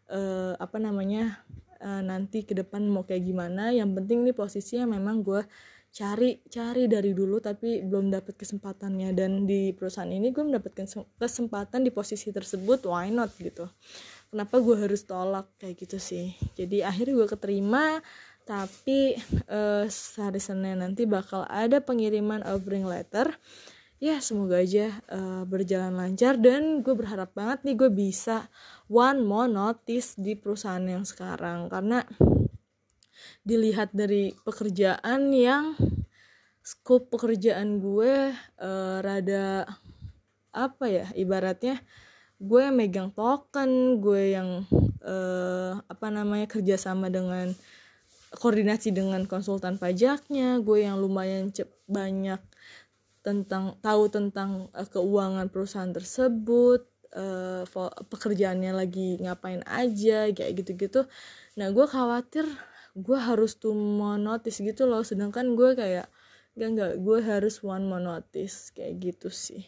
[SPEAKER 1] Uh, apa namanya uh, nanti ke depan mau kayak gimana. Yang penting nih posisinya memang gue cari cari dari dulu tapi belum dapat kesempatannya. Dan di perusahaan ini gue mendapatkan kesempatan di posisi tersebut why not gitu kenapa gue harus tolak kayak gitu sih. Jadi akhirnya gue keterima tapi uh, hari Senin nanti bakal ada pengiriman offering letter. Ya semoga aja uh, berjalan lancar dan gue berharap banget nih gue bisa one more notice di perusahaan yang sekarang. Karena dilihat dari pekerjaan yang scope pekerjaan gue uh, rada apa ya ibaratnya gue yang megang token gue yang uh, apa namanya kerjasama dengan koordinasi dengan konsultan pajaknya gue yang lumayan cep banyak tentang tahu tentang uh, keuangan perusahaan tersebut uh, pekerjaannya lagi ngapain aja kayak gitu-gitu. Nah gue khawatir gue harus tuh monotis gitu loh sedangkan gue kayak gak nggak gue harus one monotis kayak gitu sih.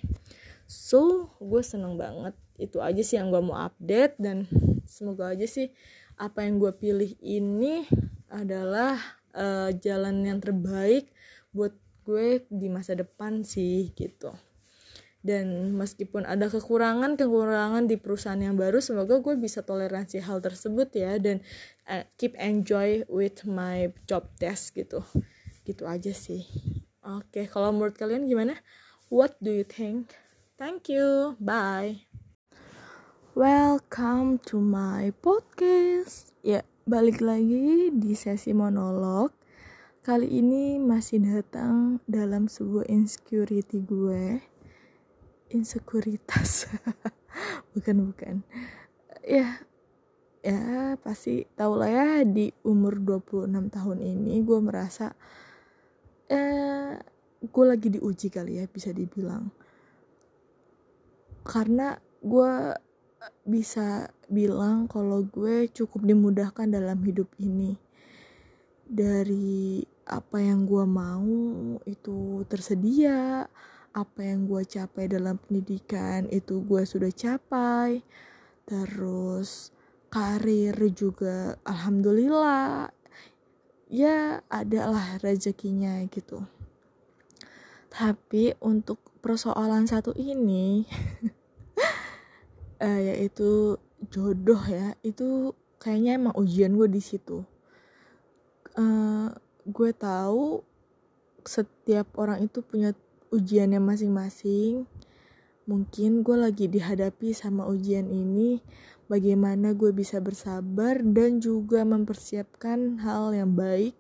[SPEAKER 1] So gue seneng banget itu aja sih yang gue mau update dan semoga aja sih apa yang gue pilih ini adalah uh, jalan yang terbaik buat gue di masa depan sih gitu. Dan meskipun ada kekurangan kekurangan di perusahaan yang baru semoga gue bisa toleransi hal tersebut ya dan uh, keep enjoy with my job test gitu. Gitu aja sih. Oke okay, kalau menurut kalian gimana? What do you think? Thank you. Bye Welcome to my podcast. Ya, balik lagi di sesi monolog. Kali ini masih datang dalam sebuah insecurity gue. Insekuritas. bukan, bukan. Ya, ya pasti tau lah ya di umur 26 tahun ini gue merasa eh gue lagi diuji kali ya bisa dibilang. Karena gue bisa bilang kalau gue cukup dimudahkan dalam hidup ini. Dari apa yang gue mau itu tersedia apa yang gue capai dalam pendidikan itu gue sudah capai. Terus karir juga alhamdulillah ya adalah rezekinya gitu. Tapi untuk persoalan satu ini uh, yaitu jodoh ya itu kayaknya emang ujian gue di situ. Uh, gue tahu setiap orang itu punya ujiannya masing-masing. Mungkin gue lagi dihadapi sama ujian ini bagaimana gue bisa bersabar dan juga mempersiapkan hal yang baik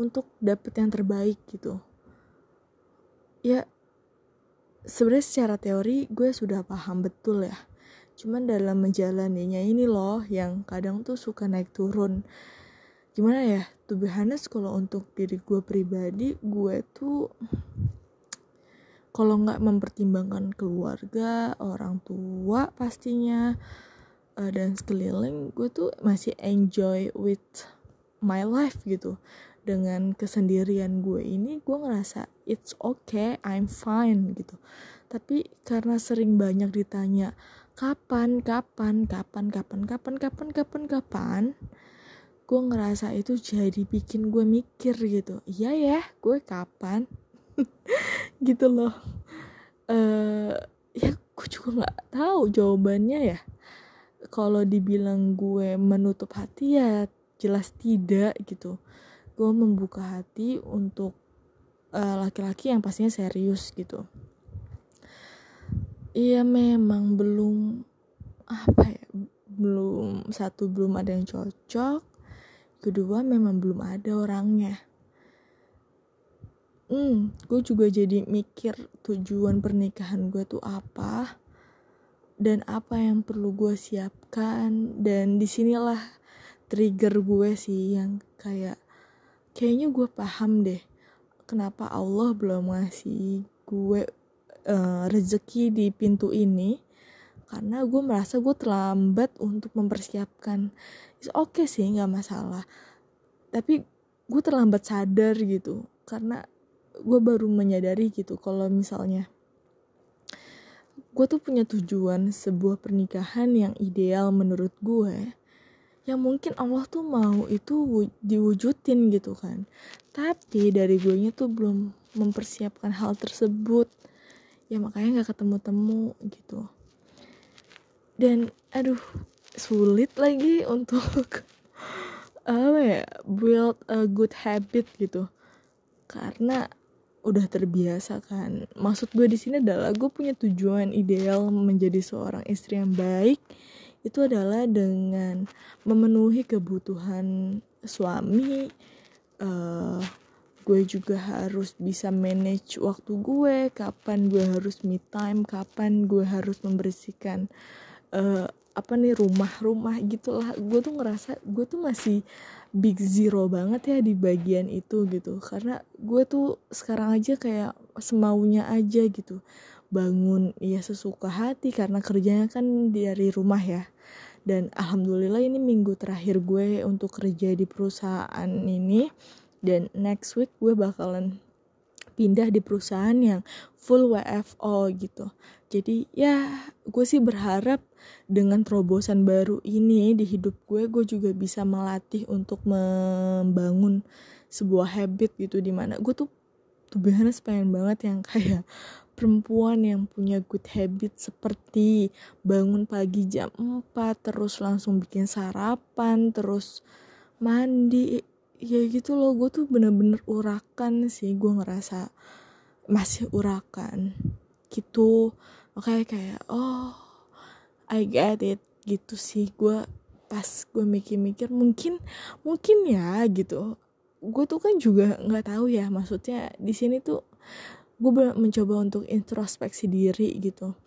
[SPEAKER 1] untuk dapet yang terbaik gitu. Ya sebenarnya secara teori gue sudah paham betul ya cuman dalam menjalaninya ini loh yang kadang tuh suka naik turun. Gimana ya tuh honest kalau untuk diri gue pribadi gue tuh kalau nggak mempertimbangkan keluarga orang tua pastinya uh, dan sekeliling gue tuh masih enjoy with my life gitu. Dengan kesendirian gue ini gue ngerasa it's okay I'm fine gitu. Tapi karena sering banyak ditanya kapan kapan kapan kapan kapan kapan kapan kapan gue ngerasa itu jadi bikin gue mikir gitu. Iya ya gue kapan? Gitu loh. Uh, ya gue juga nggak tahu jawabannya ya. Kalau dibilang gue menutup hati ya jelas tidak gitu. Gue membuka hati untuk eh, laki-laki uh, yang pastinya serius gitu Iya memang belum apa ya belum satu belum ada yang cocok. Kedua memang belum ada orangnya. Hmm gue juga jadi mikir tujuan pernikahan gue tuh apa dan apa yang perlu gue siapkan. Dan di sinilah trigger gue sih yang kayak kayaknya gue paham deh kenapa Allah belum ngasih gue uh, rezeki di pintu ini karena gue merasa gue terlambat untuk mempersiapkan. Oke okay sih nggak masalah. Tapi gue terlambat sadar gitu karena gue baru menyadari gitu kalau misalnya gue tuh punya tujuan sebuah pernikahan yang ideal menurut gue yang mungkin Allah tuh mau itu diwujudin gitu kan. Tapi dari gue nya tuh belum mempersiapkan hal tersebut ya makanya nggak ketemu-temu gitu. Dan aduh sulit lagi untuk apa ya build a good habit gitu. Karena udah terbiasa kan. Maksud gue di sini adalah gue punya tujuan ideal menjadi seorang istri yang baik itu adalah dengan memenuhi kebutuhan suami uh, gue juga harus bisa manage waktu gue kapan gue harus me time kapan gue harus membersihkan uh, apa nih rumah-rumah gitulah. Gue tuh ngerasa gue tuh masih big zero banget ya di bagian itu gitu. Karena gue tuh sekarang aja kayak semaunya aja gitu. Bangun ya sesuka hati karena kerjanya kan dari rumah ya. Dan alhamdulillah ini minggu terakhir gue untuk kerja di perusahaan ini dan next week gue bakalan pindah di perusahaan yang full WFO gitu. Jadi ya gue sih berharap dengan terobosan baru ini di hidup gue gue juga bisa melatih untuk membangun sebuah habit gitu di mana gue tuh tuh biasanya pengen banget yang kayak perempuan yang punya good habit seperti bangun pagi jam 4 terus langsung bikin sarapan terus mandi ya gitu loh gue tuh bener-bener urakan sih gue ngerasa masih urakan. Gitu. Makanya kayak oh I get it. Gitu sih gue pas gue mikir-mikir mungkin mungkin ya gitu. Gue tuh kan juga nggak tahu ya maksudnya di sini tuh gue mencoba untuk introspeksi diri gitu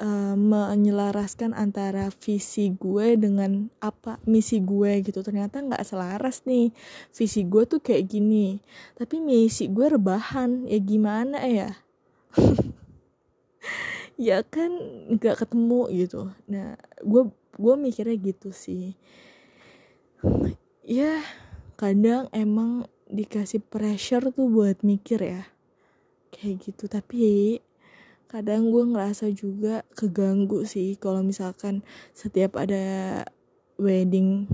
[SPEAKER 1] uh, menyelaraskan antara visi gue dengan apa misi gue gitu. Ternyata nggak selaras nih. Visi gue tuh kayak gini tapi misi gue rebahan. Ya gimana ya? Ya kan nggak ketemu gitu. Nah gue gue mikirnya gitu sih. Ya kadang emang dikasih pressure tuh buat mikir ya. Kayak gitu. Tapi kadang gue ngerasa juga keganggu sih kalau misalkan setiap ada wedding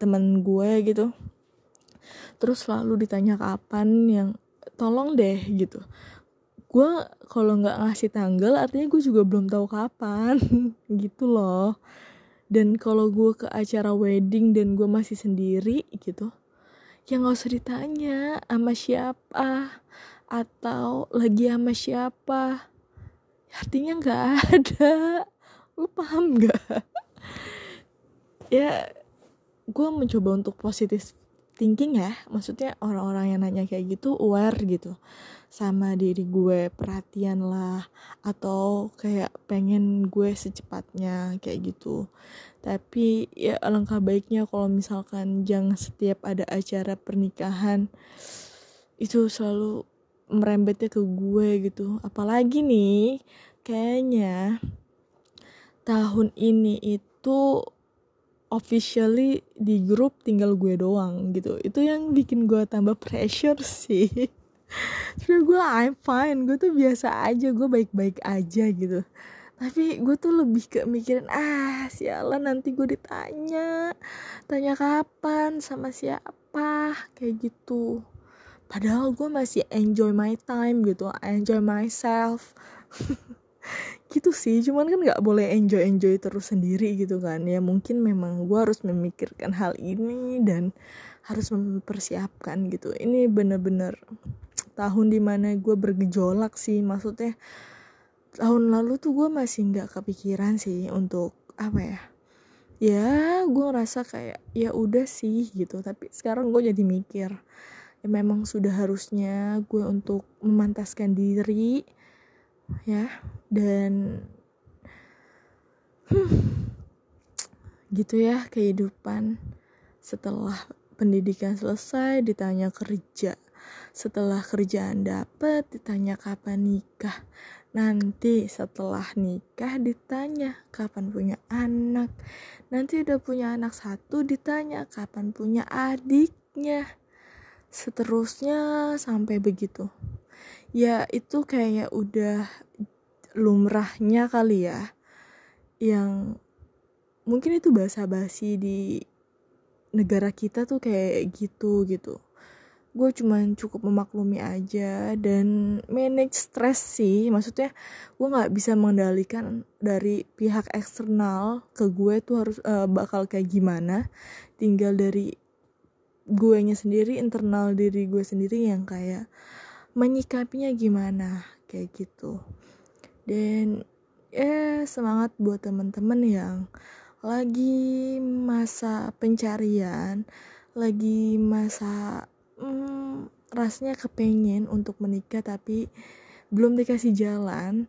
[SPEAKER 1] teman gue gitu. Terus selalu ditanya kapan yang tolong deh gitu. Gue kalau nggak ngasih tanggal artinya gue juga belum tahu kapan. Gitu loh. Dan kalau gue ke acara wedding dan gue masih sendiri gitu ya nggak usah ditanya sama siapa atau lagi sama siapa? Artinya nggak ada. Lu paham nggak? Ya gue mencoba untuk positif thinking ya. Maksudnya orang-orang yang nanya kayak gitu aware gitu. Sama diri gue perhatian lah. Atau kayak pengen gue secepatnya kayak gitu. Tapi ya alangkah baiknya kalau misalkan jangan setiap ada acara pernikahan itu selalu merembetnya ke gue gitu. Apalagi nih kayaknya tahun ini itu officially di grup tinggal gue doang gitu. Itu yang bikin gue tambah pressure sih. Sebenernya gue I'm fine. Gue tuh biasa aja gue baik-baik aja gitu. Tapi gue tuh lebih ke mikirin ah sialan nanti gue ditanya tanya kapan sama siapa kayak gitu padahal gue masih enjoy my time gitu enjoy myself. Gitu sih cuman kan nggak boleh enjoy enjoy terus sendiri gitu kan. Ya mungkin memang gue harus memikirkan hal ini dan harus mempersiapkan gitu. Ini bener-bener tahun di mana gue bergejolak sih maksudnya tahun lalu tuh gue masih nggak kepikiran sih untuk apa ya ya gue ngerasa kayak ya udah sih gitu. Tapi sekarang gue jadi mikir ya memang sudah harusnya gue untuk memantaskan diri ya. Dan hmm, gitu ya kehidupan. Setelah pendidikan selesai ditanya kerja. Setelah kerjaan dapet ditanya kapan nikah. Nanti setelah nikah ditanya kapan punya anak. Nanti udah punya anak satu ditanya kapan punya adiknya seterusnya sampai begitu. Ya itu kayak udah lumrahnya kali ya. Yang mungkin itu bahasa basi di negara kita tuh kayak gitu gitu. Gue cuman cukup memaklumi aja dan manage stress sih. Maksudnya gue nggak bisa mengendalikan dari pihak eksternal ke gue tuh harus uh, bakal kayak gimana. Tinggal dari gue nya sendiri internal diri gue sendiri yang kayak menyikapinya gimana kayak gitu. Dan ya semangat buat temen-temen yang lagi masa pencarian lagi masa hmm, rasanya kepengen untuk menikah tapi belum dikasih jalan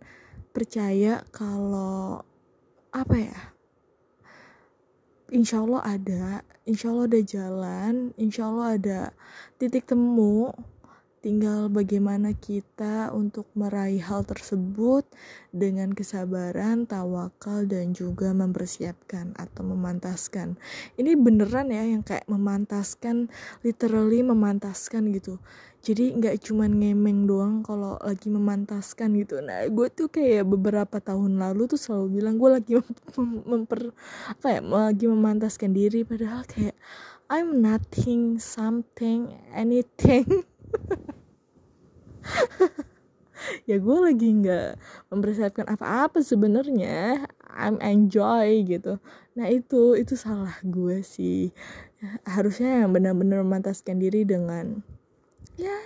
[SPEAKER 1] percaya kalau apa ya insya Allah ada. Insya Allah ada jalan. Insya Allah ada titik temu tinggal bagaimana kita untuk meraih hal tersebut dengan kesabaran, tawakal, dan juga mempersiapkan atau memantaskan. Ini beneran ya yang kayak memantaskan, literally memantaskan gitu. Jadi nggak cuman ngemeng doang kalau lagi memantaskan gitu. Nah gue tuh kayak beberapa tahun lalu tuh selalu bilang gue lagi memper kayak lagi memantaskan diri padahal kayak I'm nothing, something, anything. ya gue lagi nggak mempersiapkan apa-apa sebenarnya. I'm enjoy gitu. Nah itu itu salah gue sih. Harusnya yang benar-benar memantaskan diri dengan ya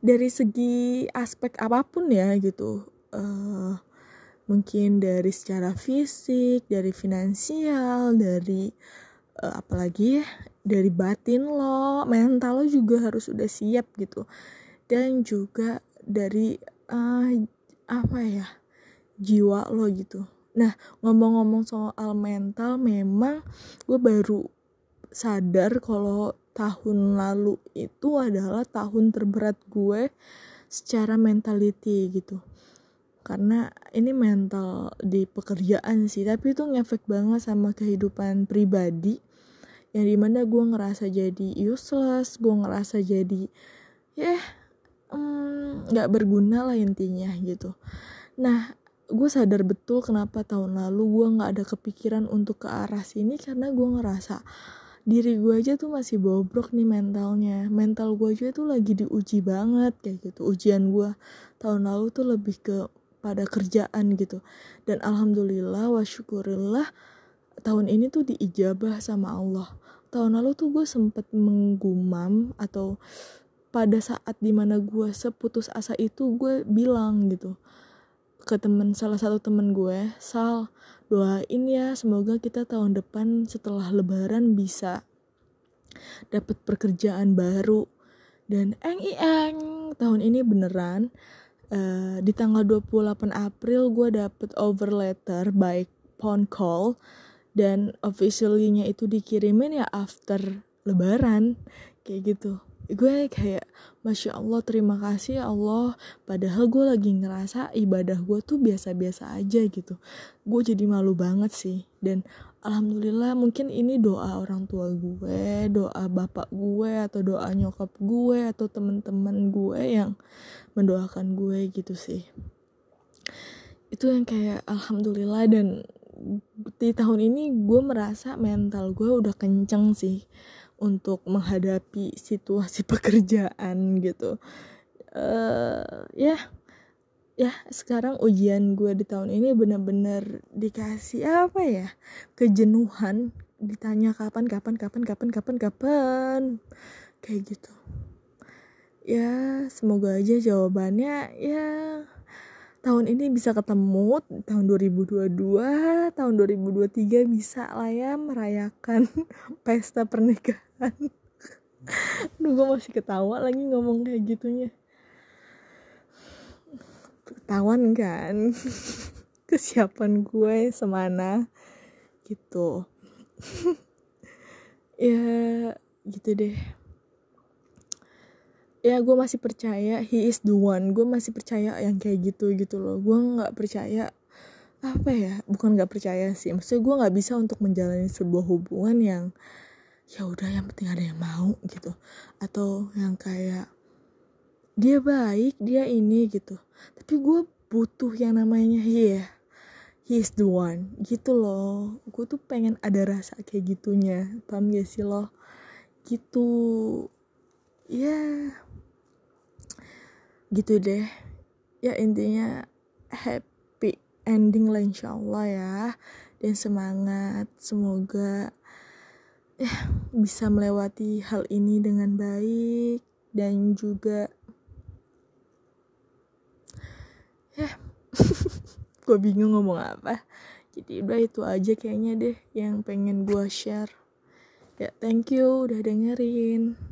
[SPEAKER 1] dari segi aspek apa pun ya gitu. Uh, mungkin dari secara fisik dari finansial dari uh, apalagi dari batin lo mental lo juga harus udah siap gitu. Dan juga dari uh, apa ya jiwa lo gitu. Nah ngomong-ngomong soal mental memang gue baru sadar kalau tahun lalu itu adalah tahun terberat gue secara mentality gitu. Karena ini mental di pekerjaan sih tapi itu ngefek banget sama kehidupan pribadi yang di mana gue ngerasa jadi useless gue ngerasa jadi ya yeah, nggak mm, berguna lah intinya gitu. Nah gue sadar betul kenapa tahun lalu gue nggak ada kepikiran untuk ke arah sini karena gue ngerasa diri gue aja tuh masih bobrok nih mentalnya. Mental gue aja tuh lagi diuji banget kayak gitu. Ujian gue tahun lalu tuh lebih ke pada kerjaan gitu. Dan alhamdulillah wa syukurillah tahun ini tuh diijabah sama Allah tahun lalu tuh gue sempet menggumam atau pada saat di mana gue seputus asa itu gue bilang gitu ke temen salah satu temen gue sal doain ya semoga kita tahun depan setelah lebaran bisa dapat pekerjaan baru. Dan eng eng tahun ini beneran uh, di tanggal 28 April gue dapet over letter by phone call dan officially-nya itu dikirimin ya after lebaran. Kayak gitu. Gue kayak masya Allah terima kasih ya Allah. Padahal gue lagi ngerasa ibadah gue tuh biasa-biasa aja gitu. Gue jadi malu banget sih. Dan alhamdulillah mungkin ini doa orang tua gue doa bapak gue atau doa nyokap gue atau temen-temen gue yang mendoakan gue gitu sih. Itu yang kayak alhamdulillah dan di tahun ini gue merasa mental gue udah kenceng sih untuk menghadapi situasi pekerjaan gitu. Uh, ya ya sekarang ujian gue di tahun ini bener-bener dikasih apa ya? Kejenuhan ditanya kapan kapan kapan kapan kapan kapan kayak gitu. Ya semoga aja jawabannya ya tahun ini bisa ketemu tahun 2022 tahun 2023 bisa lah ya merayakan pesta pernikahan. Duh gue masih ketawa lagi ngomong kayak gitunya. Ketahuan kan? Kesiapan gue semana gitu. Ya gitu deh ya gue masih percaya he is the one. Gue masih percaya yang kayak gitu gitu loh. Gue nggak percaya apa ya bukan nggak percaya sih. Maksudnya gue nggak bisa untuk menjalani sebuah hubungan yang ya udah yang penting ada yang mau gitu. Atau yang kayak dia baik dia ini gitu. Tapi gue butuh yang namanya yeah he is the one gitu loh. Gue tuh pengen ada rasa kayak gitunya. Paham gak sih lo? Gitu. Ya. yeah gitu deh. Ya intinya happy ending lah insya Allah ya. Dan semangat. Semoga ya bisa melewati hal ini dengan baik. Dan juga ya gue bingung ngomong apa. Jadi udah itu aja kayaknya deh yang pengen gue share. Ya thank you udah dengerin